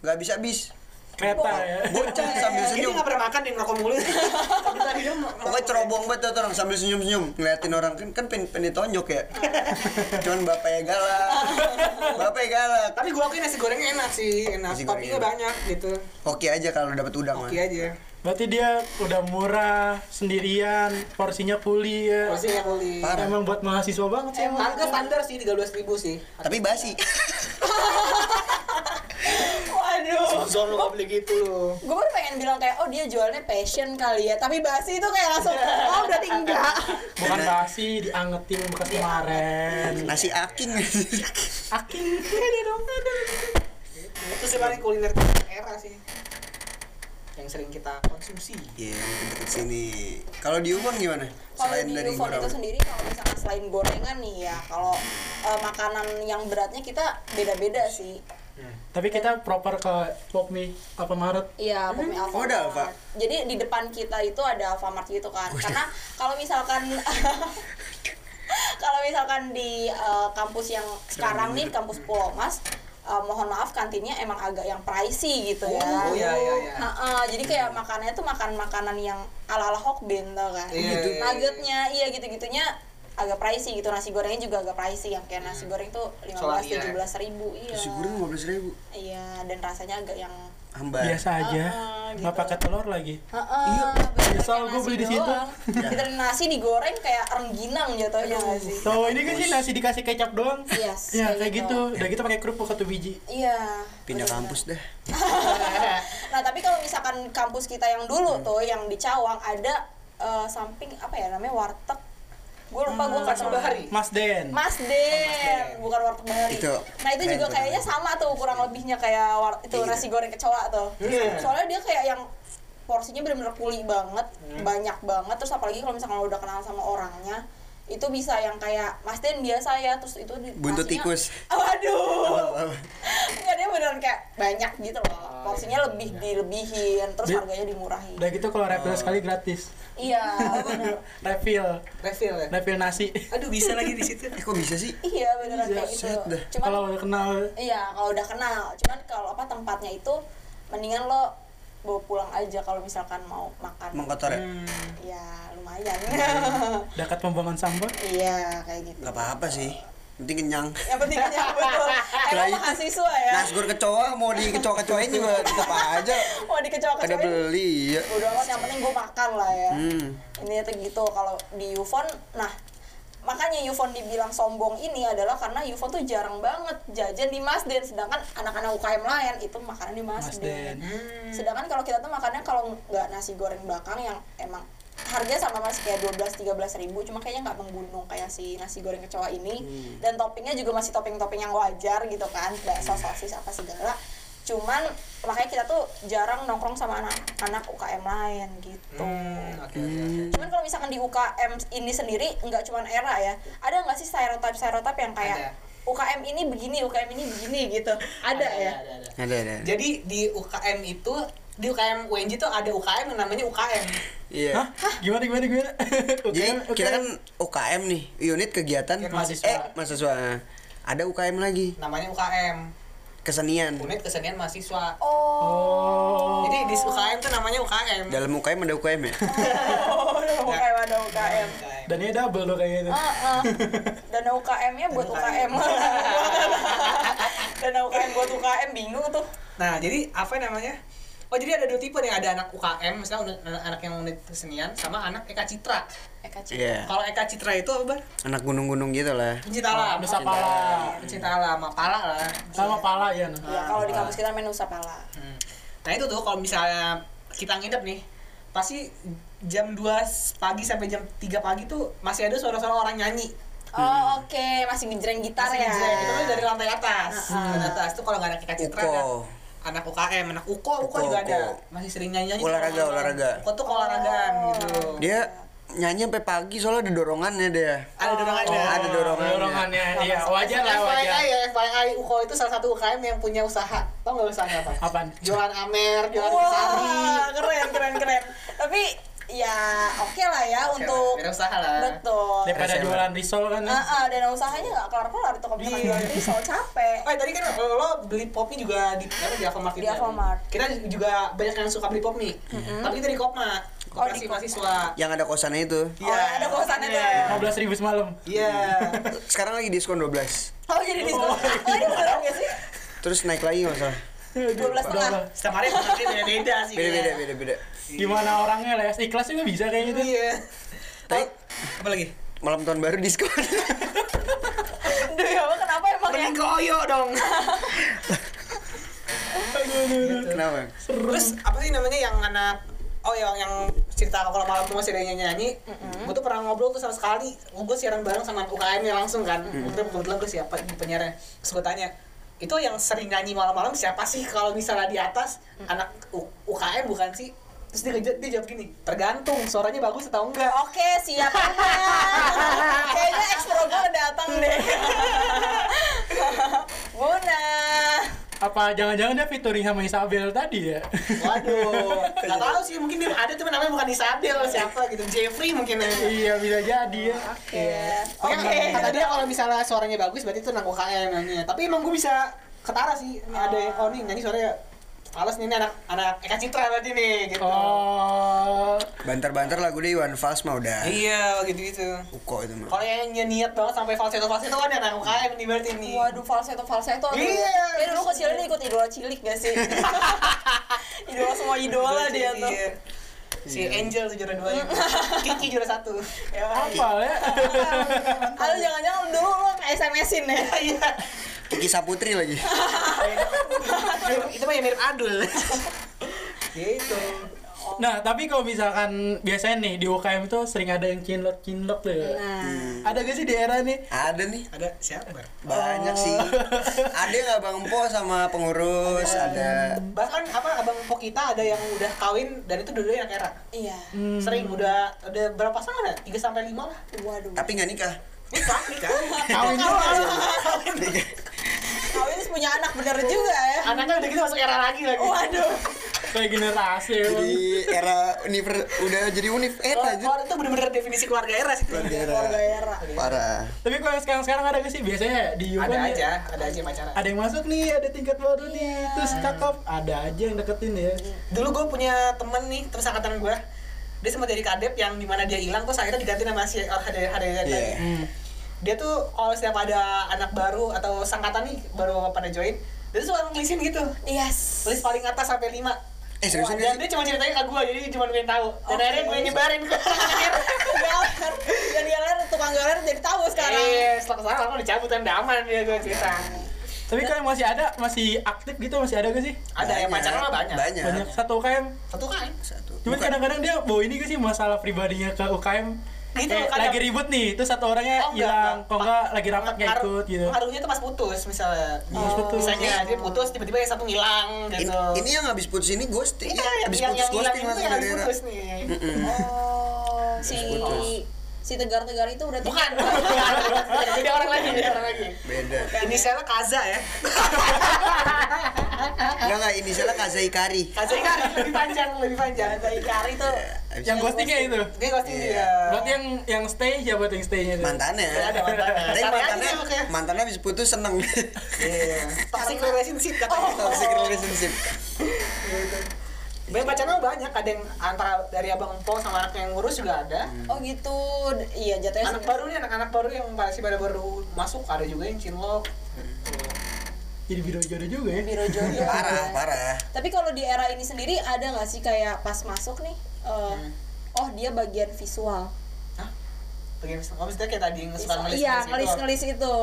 nggak bisa habis Kereta ya. bocah sambil Jadi senyum nggak pernah makan di ngerokok mulu. Pokoknya cerobong banget tuh orang sambil senyum senyum ngeliatin orang kan kan pengen pengen ditonjok ya cuman bapaknya galak bapaknya galak Tapi gua akuin nasi gorengnya enak sih, enak. Toppingnya banyak gitu. oke aja kalau dapat udang Oke aja. Berarti dia udah murah, sendirian, porsinya puli ya. Porsinya kuli. Parah. Emang buat mahasiswa banget sih emang. Harga standar sih 13.000 ribu sih. tapi basi waduh Zon lu gak beli gitu lu. gue baru pengen bilang kayak oh dia jualnya passion kali ya tapi basi itu kayak langsung oh berarti enggak Bukan basi, diangetin bekas kemarin. nasi aking Aking, ada dong, ada. Itu sih paling kuliner era sih. yang sering kita konsumsi. Iya, deket sini. Kalau di Ubon gimana? Kalau Selain di dari Ufon itu sendiri kalau misalkan selain gorengan nih ya, kalau eh, makanan yang beratnya kita beda-beda sih. Tapi kita proper ke Popmi apa Maret. Iya, Popmi Alfamart. Oh, ada Alfa? Jadi di depan kita itu ada Alfamart gitu kan. Karena kalau misalkan kalau misalkan di eh, kampus yang sekarang nih kampus Pulau Mas eh, mohon maaf kantinnya emang agak yang pricey gitu ya. Oh, iya, iya, iya. Nah, eh, jadi kayak makanannya tuh makan makanan yang ala-ala Hokben tau kan. Iya, iya, iya. Nuggetnya iya gitu-gitunya agak pricey gitu nasi gorengnya juga agak pricey yang kayak nasi goreng tuh lima belas Soalnya. tujuh belas ribu iya Nasi goreng 15 ribu. iya dan rasanya agak yang Hambar. Biasa aja. Nggak gitu. pakai telur lagi. Heeh, Iya, bener nyesel kayak gua nasi beli di situ. Kita nasi digoreng kayak rengginang jatuhnya nggak sih? So ini kan sih nasi dikasih kecap doang. Yes, Ya kayak kayak gitu. gitu. Udah gitu pakai kerupuk satu biji. Iya. Pindah bener. kampus dah. Nah tapi kalau misalkan kampus kita yang dulu tuh yang di Cawang ada eh, samping apa ya namanya warteg. Gue lupa gue Warteg Bahari. Mas Den. Mas Den, bukan warteg Bahari. Itu, nah itu juga kayaknya sama tuh kurang lebihnya kayak war- itu Iya. nasi goreng kecoa tuh. Iya. Soalnya dia kayak yang porsinya bener-bener kuli banget, Hmm. banyak banget. Terus apalagi kalau misalkan lo udah kenal sama orangnya, itu bisa yang kayak Mas Den biasa ya, terus itu di Buntut nasinya- tikus. Oh, Waduh. Enggak dia beneran kayak banyak gitu loh. Porsinya lebih dilebihin, terus Dia- harganya dimurahin. Udah gitu kalau refill Oh. sekali gratis. Iya, bener. Refill. Refill ya. Refill nasi. Aduh bisa lagi di situ. Eh kok bisa sih? Iya beneran Iya, kayak gitu. set dah. Cuman Kalau udah kenal Iya, kalau udah kenal. Cuman kalau apa tempatnya itu mendingan lo bawa pulang aja kalau misalkan mau makan. Mengkotor ya? Hmm. Ya, lumayan. dekat pembuangan sampah. iya, kayak gitu. Gak apa-apa sih. Penting kenyang. Yang penting kenyang betul. Emang itu, mahasiswa ya. Nasgor kecoa mau di kecoa-kecoain juga tetap aja. Mau Ada dikecoa-kecoain. beli ya. Udah amat yang penting gue makan lah ya. Hmm. Ini tuh gitu kalau di Yufon, nah makanya Yufon dibilang sombong ini adalah karena Yufon tuh jarang banget jajan di Masden. Sedangkan anak-anak UKM lain itu makannya di Masden. Masden. Sedangkan kalau kita tuh makannya kalau nggak nasi goreng bakang yang emang harga sama masih kayak 12 13 ribu cuma kayaknya nggak menggunung kayak si nasi goreng kecoa ini. Dan toppingnya juga masih topping-topping yang wajar gitu kan bakso sosis apa segala cuman makanya kita tuh jarang nongkrong sama anak-anak UKM lain gitu Hmm, oke oke. cuman kalau misalkan di UKM ini sendiri nggak cuman era ya ada nggak sih stereotip stereotip yang kayak Ada. UKM ini begini UKM ini begini gitu ada, ya ada, ada. Ada ada. Jadi di UKM itu di UKM UNJ tuh ada UKM yang namanya UKM. Iya. Hah? Gimana gimana gimana? Jadi UKM, kita kan UKM. UKM nih, unit kegiatan Kegiatan mahasiswa. Eh, mahasiswa. Ada UKM lagi, Namanya UKM. Kesenian. Unit kesenian mahasiswa. oh Oh. Jadi di UKM tuh namanya UKM. Dalam UKM ada UKM ya? oh ada UKM ada UKM Dan ini double tuh kayaknya. Ah, ah. Dana UKM-nya buat UKM. Dana UKM buat UKM bingung tuh. Nah, jadi apa namanya? Oh, jadi ada dua tipe nih, ada anak UKM, misalnya anak, yang unit kesenian sama anak Eka Citra. Eka Citra. Iya. Kalau Eka Citra itu apa, Bar? Anak gunung-gunung gitu lah. Pencinta alam. Nusa Pala. Pencinta alam, sama pala lah. Sama pala ya. nah. Ya, kalau di kampus kita main Nusapala. Hmm. Nah, itu tuh kalau misalnya kita nginep nih, pasti jam 2 pagi sampai jam 3 pagi tuh masih ada suara-suara orang nyanyi. Oh, oke, masih ngejreng gitar Masih ya. ngejreng. Itu tuh dari lantai atas. Lantai atas tuh kalau nggak ada Eka Citra Uko. ada anak UKM, anak UKO, UKO, Uko, juga Uko. ada. Masih sering nyanyi-nyanyi. Olahraga, olahraga. UKO tuh keolahragaan gitu. Dia nyanyi sampai pagi soalnya ada dorongannya dia. Ada dorongannya. Oh, ada dorongannya. Dorongannya. Iya, wajar lah wajar. FYI ya, FYI UKO itu salah satu UKM yang punya usaha. Tau nggak usahanya apa? Apaan? Jualan amer, jualan sari. Wah, keren, keren, keren. Tapi ya oke lah ya untuk Beda usaha lah. betul. Daripada Resell. jualan risol kan. Ah, ah, dana usahanya nggak kelar-kelar itu kalau misalkan Iya. jualan risol capek. Oh, tadi kan lo, beli pop mie juga di apa di Alfamart Di ya? Alfamart. Kita juga banyak yang suka beli pop mie. Tapi kita di Kopma, Oh, di koperasi Kopma. mahasiswa. Yang ada kosannya itu. Oh, yang ada kosannya tuh. 15 ribu semalam. Iya. Sekarang lagi diskon 12. Oh, jadi diskon. Oh, ini beneran nggak sih? Terus naik lagi nggak salah. 12 setengah. Setiap hari harganya beda-beda sih. Beda-beda, kayaknya. beda-beda. Gimana orangnya les? Ikhlas juga bisa kayaknya tuh. Iya. Tapi Apa lagi? malam tahun baru diskon. Duh, ya Allah, kenapa emang ya? Koyo dong. Kenapa? Terus apa sih namanya yang anak Oh yang yang cerita kalau malam tuh masih ada yang nyanyi, gue tuh pernah ngobrol tuh sama sekali, gue siaran bareng sama UKM nya langsung kan, kebetulan gue siapa di penyiarnya, terus gue tanya, itu yang sering nyanyi malam-malam siapa sih kalau misalnya di atas anak U- UKM bukan sih terus dia, dia jawab gini tergantung suaranya bagus atau enggak Oke, siap Kayaknya ekspro gue datang deh. Buna. Apa jangan-jangan dia featuring sama Isabel tadi ya? waduh nggak tahu sih mungkin dia ada tapi namanya bukan Isabel siapa gitu Jeffrey mungkin iya bisa jadi ya. Oke. Oke, Oke. kata dia kalau misalnya suaranya bagus berarti itu anak UKM namanya. Tapi emang gue bisa ketara sih. Ini ada yang oh nih nyanyi suaranya Fals nih ini anak anak Eka Citra berarti nih gitu. Oh, Banter-banter lagu dia Iwan Fals mah udah. Iya, gitu gitu. Uko itu mah. Kalau yang niat banget sampai falsetto falsetto kan anak UKM nih berarti nih. Waduh, falsetto falsetto. aduh. Iya. Kayak dulu kecilnya dia ikut idola cilik gak sih? idola semua idola dia tuh. Iya. Si Angel tuh juara dua Kiki juara satu. Ya, apa ya? Aduh, jangan-jangan dulu lo nge-SMS-in ya? Iya. Kiki Saputri lagi. Itu mah yang mirip Adul. gitu. Nah, tapi kalau misalkan biasanya nih di UKM itu sering ada yang cinlok-cinlok tuh ya. Nah. Ada gak sih di era nih? Ada nih. Ada siapa? Banyak sih. Ada nggak Bang Po sama pengurus, ada. Bahkan apa abang po kita ada yang udah kawin dan itu dua-duanya anak era. Iya. Hmm. Sering udah ada berapa pasangan ya? 3 sampai 5 lah. Waduh. Tapi nggak nikah. Nikah, nikah. Kawin doang. Kawin terus punya anak bener juga ya? Anaknya udah gitu masuk era lagi lagi. Waduh. Kayak generasi emang. Jadi era univer udah jadi univ era aja. Itu bener-bener definisi keluarga era sih. Keluarga era. Keluarga era. Parah. Tapi kalau yang sekarang-sekarang ada gak sih? Biasanya di Ada ya, aja, ada aja pacaran. Ada yang masuk nih, ada tingkat baru nih, terus cakep, ada aja yang deketin ya. Dulu gue punya temen nih, temen angkatan gue. Dia sempat jadi kadep yang di mana dia hilang terus akhirnya diganti nama si oh, ada ada ada. Iya. Hmm. Dia tuh kalau setiap ada anak baru atau sangkatan nih baru pada join, dia tuh suka ngelisin gitu. Yes. Tulis paling atas sampai 5 Eh seriusan Dan dia cuma ceritain ke gue, jadi cuma pengen tahu. Dan Oke. akhirnya gue nyebarin ke galer jadi galer tukang galer jadi tahu sekarang Iya, setelah ke sana lama dicabut dan aman dia gue cerita. Tapi kalau yang masih ada, masih aktif gitu, masih ada gak sih? Ada yang pacaran mah banyak. Banyak. Banyak. Satu UKM. Satu kan? Satu. Cuman kadang-kadang dia bawa ini gak sih masalah pribadinya ke UKM. Gitu, Kayak kadang. lagi ribut nih, terus satu orangnya Oh, enggak, hilang, enggak. kok enggak lagi rapat nggak ikut gitu. Pengaruhnya tuh pas putus misalnya. Pas putus. Misalnya dia putus tiba-tiba yang satu ngilang Ini, gitu. ini yang habis putus ini ghosting. Iya, yang, habis yang, putus yang ghosting itu langsung yang habis putus nih. Oh si si tegar-tegar itu berarti Bukan, bukan. Beda orang lagi, beda orang lagi. Beda. Inisialnya Kaza ya. Enggak enggak inisialnya Kazai Kari. Kaza kan lebih panjang, lebih panjang. Kaza Ikari tuh Yang itu ghostingnya itu. Dia ghosting Iya. dia. Berarti yang yang stay siapa tuh yang stay-nya tuh? mantannya. Ya, ada mantannya. Tapi mantannya mantannya habis putus seneng. Iya. Toxic relationship katanya. Toxic relationship. Banyak pacaran mah banyak, ada yang antara dari abang po sama anak yang ngurus juga ada. oh gitu iya jatuhnya Anak baru nih, anak-anak baru yang masih pada baru masuk ada juga yang cinlok. Jadi biro jodoh juga ya. biro jodoh Parah, ya. parah. tapi kalau di era ini sendiri ada nggak sih kayak pas masuk nih eh, oh dia bagian visual Hah? Bagian oh, maksudnya kayak tadi yang suka Visual- ngelis iya ngelis ngelis itu. ngelis itu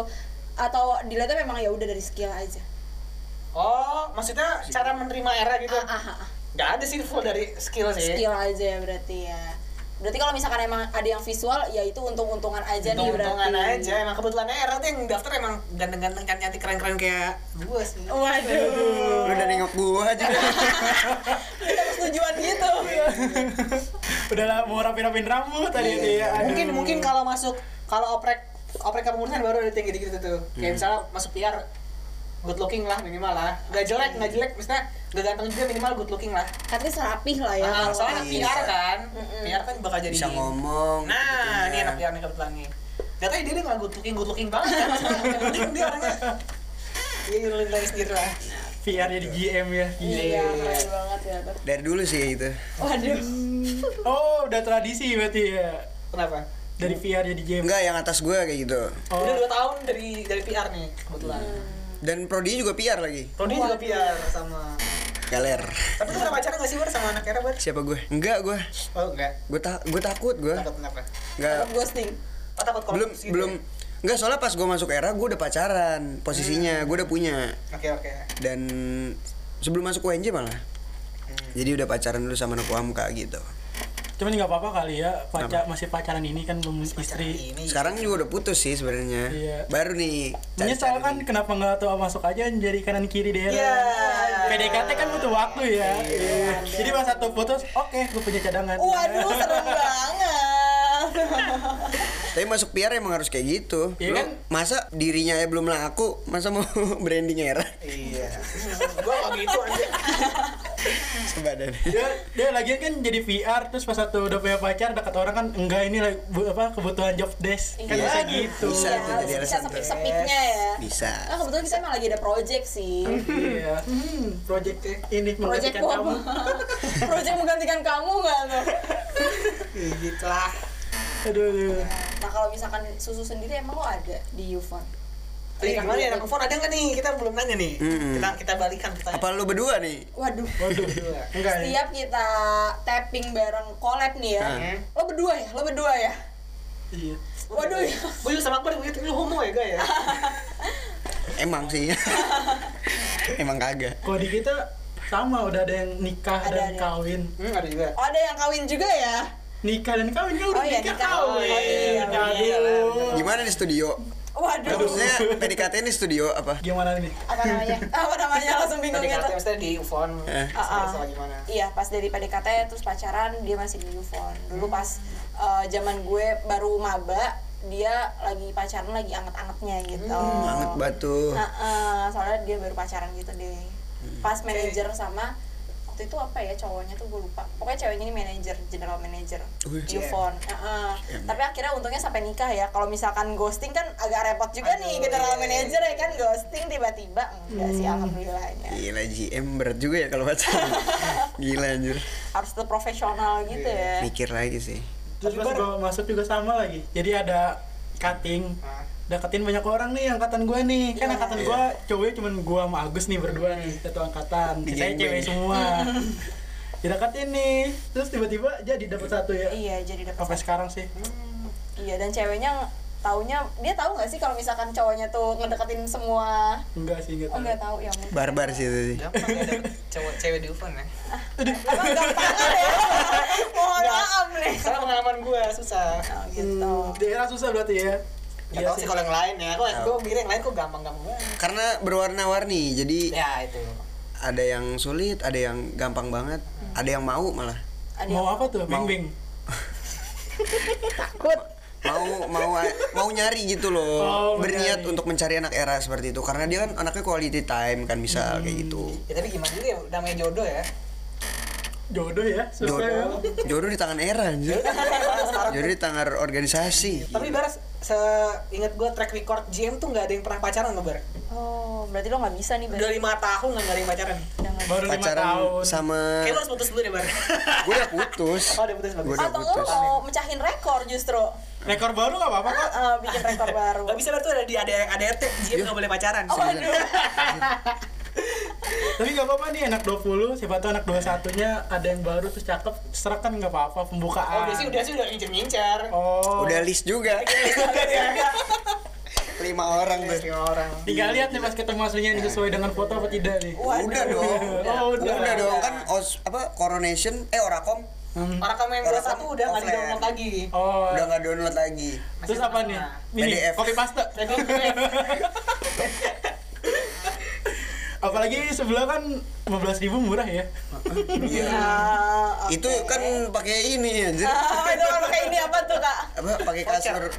atau dilihatnya memang ya udah dari skill aja Oh, maksudnya cara menerima era gitu. ah, ah, ah. Gak ada sih full dari skill sih. skill aja ya berarti ya berarti kalau misalkan emang ada yang visual ya itu untung-untungan aja nih berarti Untung-untungan aja, emang kebetulan era tuh yang daftar emang ganteng-ganteng kan cantik keren-keren kayak gue sih. waduh Lu udah nengok gua juga. persetujuan gitu Udah lah mau rapi-rapin rambut tadi itu ya. Aduh. Mungkin mungkin kalau masuk kalau oprek oprek kepengurusan baru ada yang gitu-gitu tuh. Kayak misalnya masuk PR good looking lah minimal lah. Gak jelek, gak jelek, maksudnya gak ganteng juga minimal good looking lah. at least rapih lah ya Ah, kalau- soalnya Iya. PR kan, PR kan bakal jadi Bisa ngomong. Nah, ini gitu-gitunya. anak PR nih kebetulan nih. Katanya dia nggak good looking, good looking banget kan. Dia orangnya Iya, ngeluarin lagi sendiri lah. VR jadi GM ya. iya keren banget ya Dari dulu sih itu. waduh Oh, udah tradisi berarti ya. Kenapa? Dari VR jadi GM. Enggak, yang atas gua kayak gitu. Oh. Udah dua tahun dari dari PR nih kebetulan. Dan prodi juga PR lagi. Rodi juga PR sama. Galer. Tapi lu pernah pacaran gak sih Bar sama anak era Bar? Siapa gue? Enggak gue. Oh enggak. Gue tak gue takut gue. Takut kenapa? Enggak. Takut ghosting Oh takut kalau Belum gitu belum ya? Enggak, soalnya pas gue masuk era gue udah pacaran posisinya, gue udah punya Oke oke. dan sebelum masuk UNJ malah. Hmm. Jadi udah pacaran dulu sama anak UAMKA gitu. Cuman nggak apa-apa kali ya, pacar masih pacaran ini kan belum istri. Ini. Sekarang juga udah putus sih sebenarnya. Iya. Baru nih. Menyesal kan nih. kenapa nggak tuh masuk aja jadi kanan kiri daerah. Iya. PDKT kan butuh waktu ya. Iya. Jadi pas satu putus, oke, gue punya cadangan. Waduh, serem banget. Tapi masuk PR emang harus kayak gitu. Iya kan? Masa dirinya ya belum laku, masa mau branding era? Iya. Gua kok gitu aja. Sebadan. dia dia lagi kan jadi VR terus pas satu udah punya pacar dekat orang kan enggak ini like, bu- apa kebutuhan job desk kan Iya. bisa gitu Bisa Iya, jadi bisa alasan sepik-sepiknya ya. Bisa. Nah, kebetulan kita emang lagi ada project sih. iya hmm, project ini Project menggantikan kamu project menggantikan kamu nggak tuh? Ya gitu lah. Aduh, aduh. Nah kalau misalkan susu sendiri emang lo ada di Yufon? Tadi gimana ya anak phone ada nggak nih? Kita belum nanya nih. Mm-mm. Kita kita balikan pertanyaan. Apa lu berdua nih? Waduh. waduh Berdua. enggak ya Setiap kita tapping bareng collab nih ya. Hmm. Lo berdua ya? Lo berdua ya? iya Waduh ya. Gue juga sama Akbar begitu. Lu homo ya, gak ya? Emang sih. emang kagak. kalau di kita sama udah ada yang nikah Ada, dan ada. kawin Hmm, ada juga. Oh ada yang kawin juga ya? Nikah dan kawin kan udah Oh iya, nikah nikah. kawin Oh iya, aduh Gimana di studio? Waduh. Maksudnya PDKT ini studio apa? gimana nih Apa namanya? Apa namanya? Langsung bingung Tadi gitu. kata maksudnya di phone. Eh. Ah. Sama gimana? Iya, pas dari PDKT terus pacaran dia masih di Yufon. Dulu pas eh, zaman gue baru maba, dia lagi pacaran lagi anget-angetnya gitu. Banget batu. Nah, eh, soalnya dia baru pacaran gitu deh. Pas manajer sama waktu itu apa ya cowoknya tuh gue lupa. Pokoknya ceweknya ini manajer, general manager Wih. Yufon. Heeh. Tapi akhirnya untungnya sampai nikah ya. Kalau misalkan ghosting kan agak repot juga nih general manager ya kan ghosting tiba-tiba enggak sih alhamdulillahnya. Gila GM berat juga ya kalau pacaran. Gila anjir. Harus tetap profesional gitu ya. Mikir lagi sih. terus pas gue masuk juga sama lagi jadi ada cutting. Deketin banyak orang nih angkatan gue nih kan Iya. angkatan gue cowoknya cuma gue sama Agus nih berdua nih satu angkatan saya geng-geng. cewek semua dideketin nih terus tiba-tiba jadi dapat satu ya Iya, jadi dapat sampai satu. sekarang sih Iya, dan ceweknya taunya dia tahu nggak sih kalau misalkan cowoknya tuh ngedeketin semua enggak sih enggak oh tahu nggak tahu ya. Barbar sih itu sih. Gampang cowok cewek di phone ya? emang gampangan ya mohon maaf nih Karena pengalaman gue susah. oh, gitu daerah susah berarti ya Gak tau sih. kalau yang lain ya. Kok gue mikir yang lain kok gampang-gampang banget. Karena berwarna-warni. Jadi Ya itu. ada yang sulit, ada yang gampang banget, ada yang mau malah. Ada mau apa tuh? beng beng mau mau mau nyari gitu loh. Oh, berniat untuk mencari anak era seperti itu. Karena dia kan anaknya quality time kan bisa kayak gitu. Ya tapi gimana juga ya, namanya jodoh ya. jodoh ya? Susah ya jodoh. Jodoh di tangan era anjir jodoh di tangan organisasi. Tapi Bar, seingat gue track record GM tuh nggak ada yang pernah pacaran loh Bar. oh berarti lo nggak bisa nih Udah berarti lima tahun nggak ada yang pacaran. Jangan. baru lima pacaran tahun sama Kayak lo harus putus dulu deh Bar. gue udah putus Oh udah putus bagus. Gua udah atau lo mau mecahin rekor justru rekor baru nggak apa-apa kok Ah, bikin rekor baru Gak bisa Bar tuh ada di ada ADRT GM nggak boleh pacaran. oh, waduh tapi nggak apa-apa nih anak 20 siapa tahu anak 21 nya ada yang baru terus cakep serak kan nggak apa-apa Oh pembukaan. Udah sih udah sih udah ngincer-ngincer. oh. Udah list juga. Lima orang tuh Lima orang. tinggal lihat nih pas ketemu aslinya ini sesuai dengan foto apa tidak nih. Waduh. udah dong. Oh udah, udah dong kan os apa coronation eh orakom. Hmm. Orang kamu yang 21 kamu udah nggak di download lagi. oh. Udah nggak download lagi. Terus apa nih? Ini PDF. copy paste apalagi sebelah kan 15.000 ribu murah ya. Iya. Ah, itu kan pakai ini anjir. Ah, itu? Kan kayak ini apa tuh kak? Apa pakai kasur.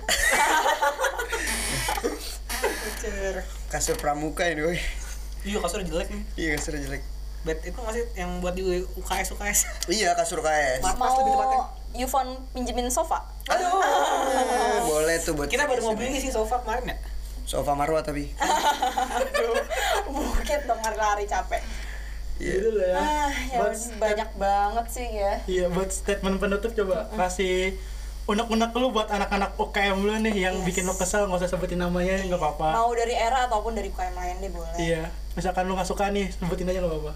Kasur pramuka ini woy Iya kasur jelek nih. iya kasur jelek. Bed itu masih yang buat di UKS UKS. iya kasur KS Mas lebih tepatnya. mau Yufon pinjemin sofa? Aduh. boleh tuh buat Kita baru mau beli sih sofa kemarin ya. Sofa marwah tapi. Bukit dong lari capek. Iya. gitu lah ya. Ah ya buat banyak banget sih ya. Iya buat statement penutup coba. Kasih unek-unek lu buat anak-anak UKM lu nih yang Yes. bikin lu kesel nggak usah sebutin namanya nggak apa-apa. Mau dari era ataupun dari UKM lain deh boleh. Iya misalkan lu nggak suka nih sebutin aja nggak apa-apa.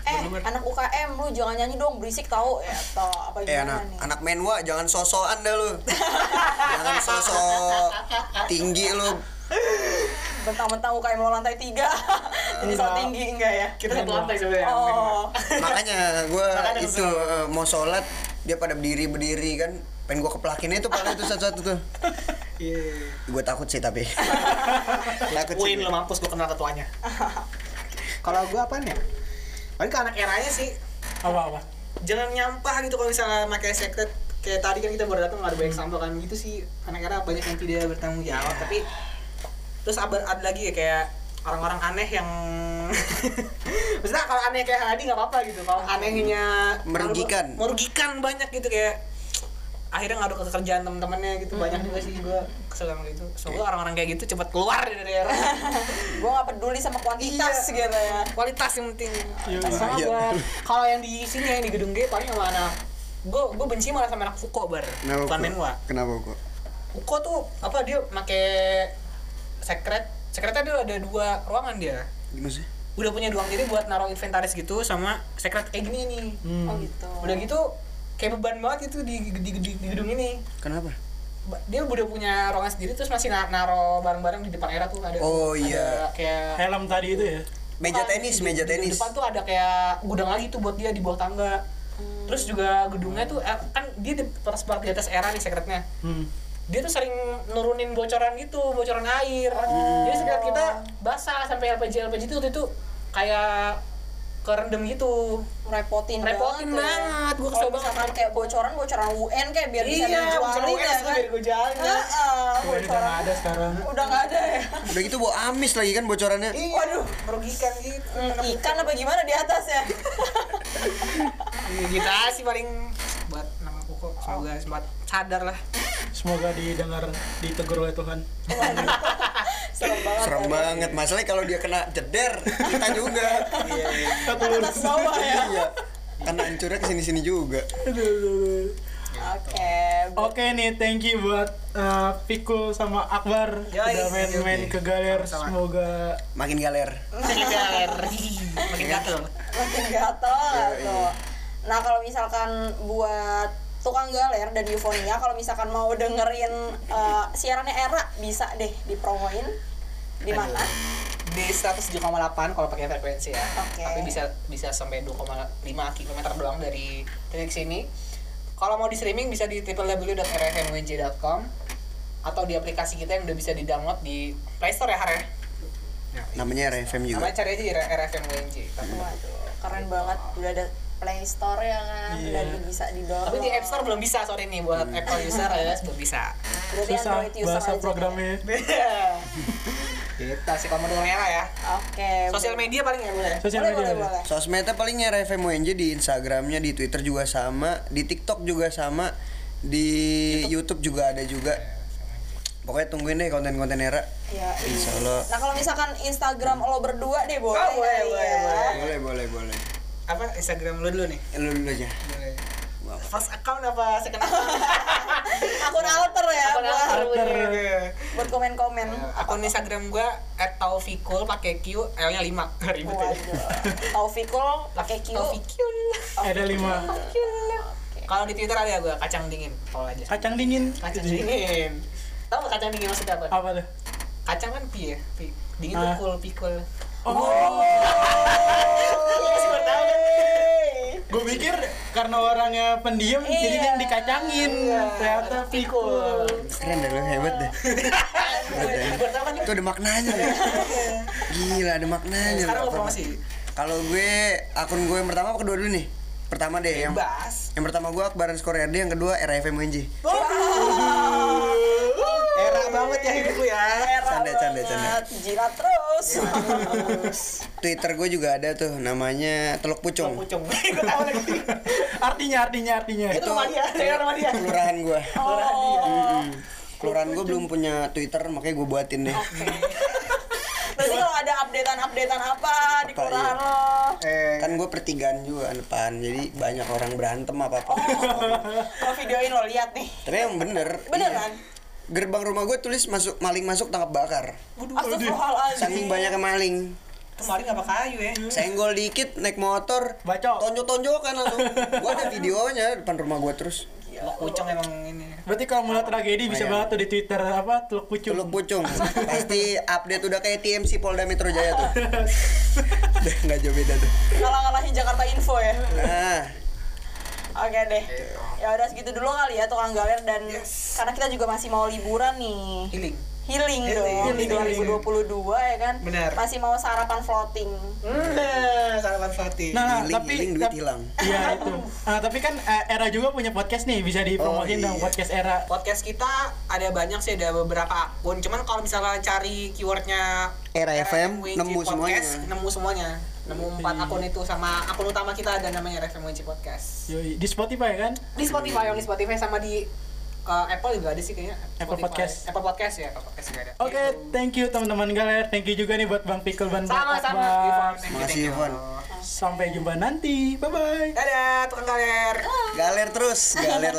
Eh anak UKM lu jangan nyanyi dong berisik tahu ya atau apa eh gimana anak nih? anak menwa jangan sosokan dah lu. Jangan sosok tinggi lu bentang-bentang UKM lo lantai tiga. Jadi so Enggak. tinggi enggak ya? Kita satu lantai sebenarnya. oh. Makanya gue itu eh, mau sholat dia pada berdiri berdiri kan. Pengen gue keplakin itu paling itu satu-satu tuh. Iya. gue takut sih tapi. Takut sih. Win lo mampus gue kenal ketuanya. Kalau gue apaan ya? Paling ke anak eranya sih. Apa apa? Jangan nyampah gitu kalau misalnya pakai secret kayak tadi kan kita baru datang nggak ada banyak sampah kan. Gitu sih. Anak era banyak yang tidak bertanggung jawab tapi terus ada, ada lagi ya kayak orang-orang aneh yang maksudnya kalau aneh kayak Hadi nggak apa-apa gitu kalau anehnya Merugikan. merugikan banyak gitu kayak akhirnya ngadu ke kerjaan temen-temennya gitu banyak juga sih gue kesel sama gitu. Semoga orang-orang kayak gitu cepat keluar dari era gue nggak peduli sama kuantitas Iya. gitu ya. Kualitas yang penting. Iya. sama Iya. kalau yang di sini yang di gedung G paling sama anak. Gue gue benci malah sama anak Fuko bar. Kenapa bukan kok Menwa. Kenapa kok Fuko tuh apa dia make secret secretnya dia ada dua ruangan dia gimana sih udah punya dua jadi buat naruh inventaris gitu sama secret kayak gini nih Hmm. oh gitu udah gitu kayak beban banget itu di, di, di, di gedung ini kenapa dia udah punya ruangan sendiri terus masih na- naro barang-barang di depan era tuh ada Oh, ada iya. kayak helm tadi itu ya meja tenis di- meja di- Di tenis depan tuh ada kayak gudang lagi tuh buat dia di bawah tangga. Terus juga gedungnya tuh eh, kan dia di pas di atas era nih secretnya. hmm. Dia tuh sering nurunin bocoran gitu, bocoran air. Jadi secret kita basah sampai LPG LPG itu waktu itu kayak kerendam gitu. repotin, Repotin banget, ya. banget, gua kesel banget. misalkan kayak bocoran bocoran UN kayak biar bisa iya, bocoran dijualin UN ya kan biar gue jualin. Heeh, Wah, ini udah bocoran nggak ada sekarang udah nggak ada ya udah gitu bawa amis lagi kan bocorannya Iya, Waduh. merugikan gitu. Hmm, ikan apa gimana di atas ya Iya, gitu aja sih paling buat nama Kuko. Semoga sempat sadar lah. Semoga didengar ditegur oleh Tuhan. Serem banget serem tadi. banget. Masalahnya kalau dia kena jeder kita juga. Iya Kan atas bawah ya. Iya. Karena hancurnya ke sini sini juga. Oke. Oke nih, thank you buat uh, sama Akbar. Yoi, udah main-main ke galer. Sama-sama. Semoga makin galer. Makin galer. Makin gatel. makin gatel. Tuh nah kalau misalkan buat tukang galer dan eufonia kalau misalkan mau dengerin eh, siarannya era bisa deh dipromoin di mana Di 107,8 kalau pakai frekuensi ya. Oke. Tapi bisa bisa sampai 2,5 km doang dari titik sini. Kalau mau di streaming bisa di www.rfmwj.com atau di aplikasi kita yang udah bisa di-download di Play Store ya, Har ya? namanya RFM juga Namanya cari aja di RFMWJ. waduh keren banget udah ada Play Store ya kan Iya. dan bisa di download Tapi di App Store belum bisa, sorry nih buat Apple user ya belum bisa. Berarti susah Android user bahasa aja programnya. Kita sih kalau mau denger merah ya. oke Sosial media paling ya boleh. Sosial boleh media. boleh ya? boleh sosmednya palingnya UNJ di Instagramnya di Twitter juga sama di TikTok juga sama di YouTube, juga ada juga pokoknya tungguin deh konten-konten era ya Insya Allah nah kalau misalkan Instagram lo berdua deh boleh Oh, boleh, kali boleh, ya. boleh. boleh boleh boleh Apa Instagram lu dulu nih? lu dulu aja Boleh. First account apa second account? akun alter ya Akun buat, alter. Buat komen-komen Akun Instagram gua @taufikul pakai Q L-nya 5. Ribet ya. Taufikul pakai Q. Taufikul. Ada lima. Kalau di Twitter ada gua kacang dingin. Follow aja. Kacang dingin. Kacang dingin. Tahu kacang dingin maksudnya apa? Apa tuh? Kacang kan pi ya, pi. Dingin Ah. tuh cool, pikul. Oh, gue pikir karena orangnya pendiam Iya. jadi yang dikacangin. Ternyata pikul. keren deh lu hebat deh Hebat deh. Itu ada maknanya deh gila ada maknanya Sekarang lo Apa- promosi. kalau gue akun gue yang pertama apa kedua dulu nih pertama deh yang Bebas. yang pertama gue Akbaran Skor RD yang kedua RFM UNJ Era banget ya hidupku ya. Canda, canda, canda. Jilat terus. Twitter gue juga ada tuh namanya Teluk Pucung Pucung. Gue tahu lagi. Artinya, artinya, artinya. Itu rumah dia, daerah rumah dia. kelurahan gue oh. kelurahan gue belum punya Twitter makanya gue buatin deh Berarti kalau ada updatean-updatean apa di Apa, kelurahan iya. lo? Eh, kan gue pertigaan juga depan jadi banyak orang berantem apa apa Lo videoin lo lihat nih. tapi yang bener Beneran? iya. Gerbang rumah gue tulis masuk maling masuk tangkap bakar Astagfirullahaladzim. saking banyaknya maling kemarin apa kayu ya? senggol dikit naik motor Bacok. tonjok-tonjokan langsung gue ada videonya depan rumah gue terus Pucung emang ini. Berarti kalau mulai tragedi bisa banget tuh di Twitter apa Teluk Pucung. Teluk Pucung pasti update udah kayak TMC Polda Metro Jaya tuh Udah nggak jauh beda tuh Ngalah-ngalahin Jakarta Info ya. nah Oke deh. Ya udah segitu dulu kali ya tukang galer dan karena kita juga masih mau liburan nih. Healing. Healing, Healing, dong di healing. 2022 ya kan. Benar. Masih mau sarapan floating. Nah, sarapan Fatih. Nah, Healing, tapi healing, duit hilang. Iya itu. Ah, tapi kan eh, Era juga punya podcast nih, bisa dipromosin Oh, dong iya. podcast Era. podcast kita ada banyak sih ada beberapa akun cuman kalau misalnya cari keywordnya Era FM, nemu Podcast, semuanya. nemu semuanya nemu empat akun itu sama akun utama kita ada namanya WC Podcast Yoi, di Spotify kan? di Spotify yang di Spotify sama di uh, Apple juga ada sih kayaknya Apple Spotify. Podcast. Apple Podcast ya Apple Podcast juga ada Oke, Gitu. thank you teman-teman galer. Thank you juga nih buat Bang Pikul Ban Bang sama-sama thank you. Ivan. Sampai jumpa nanti. Bye bye. dadah tukang galer Galer terus, galer lagi.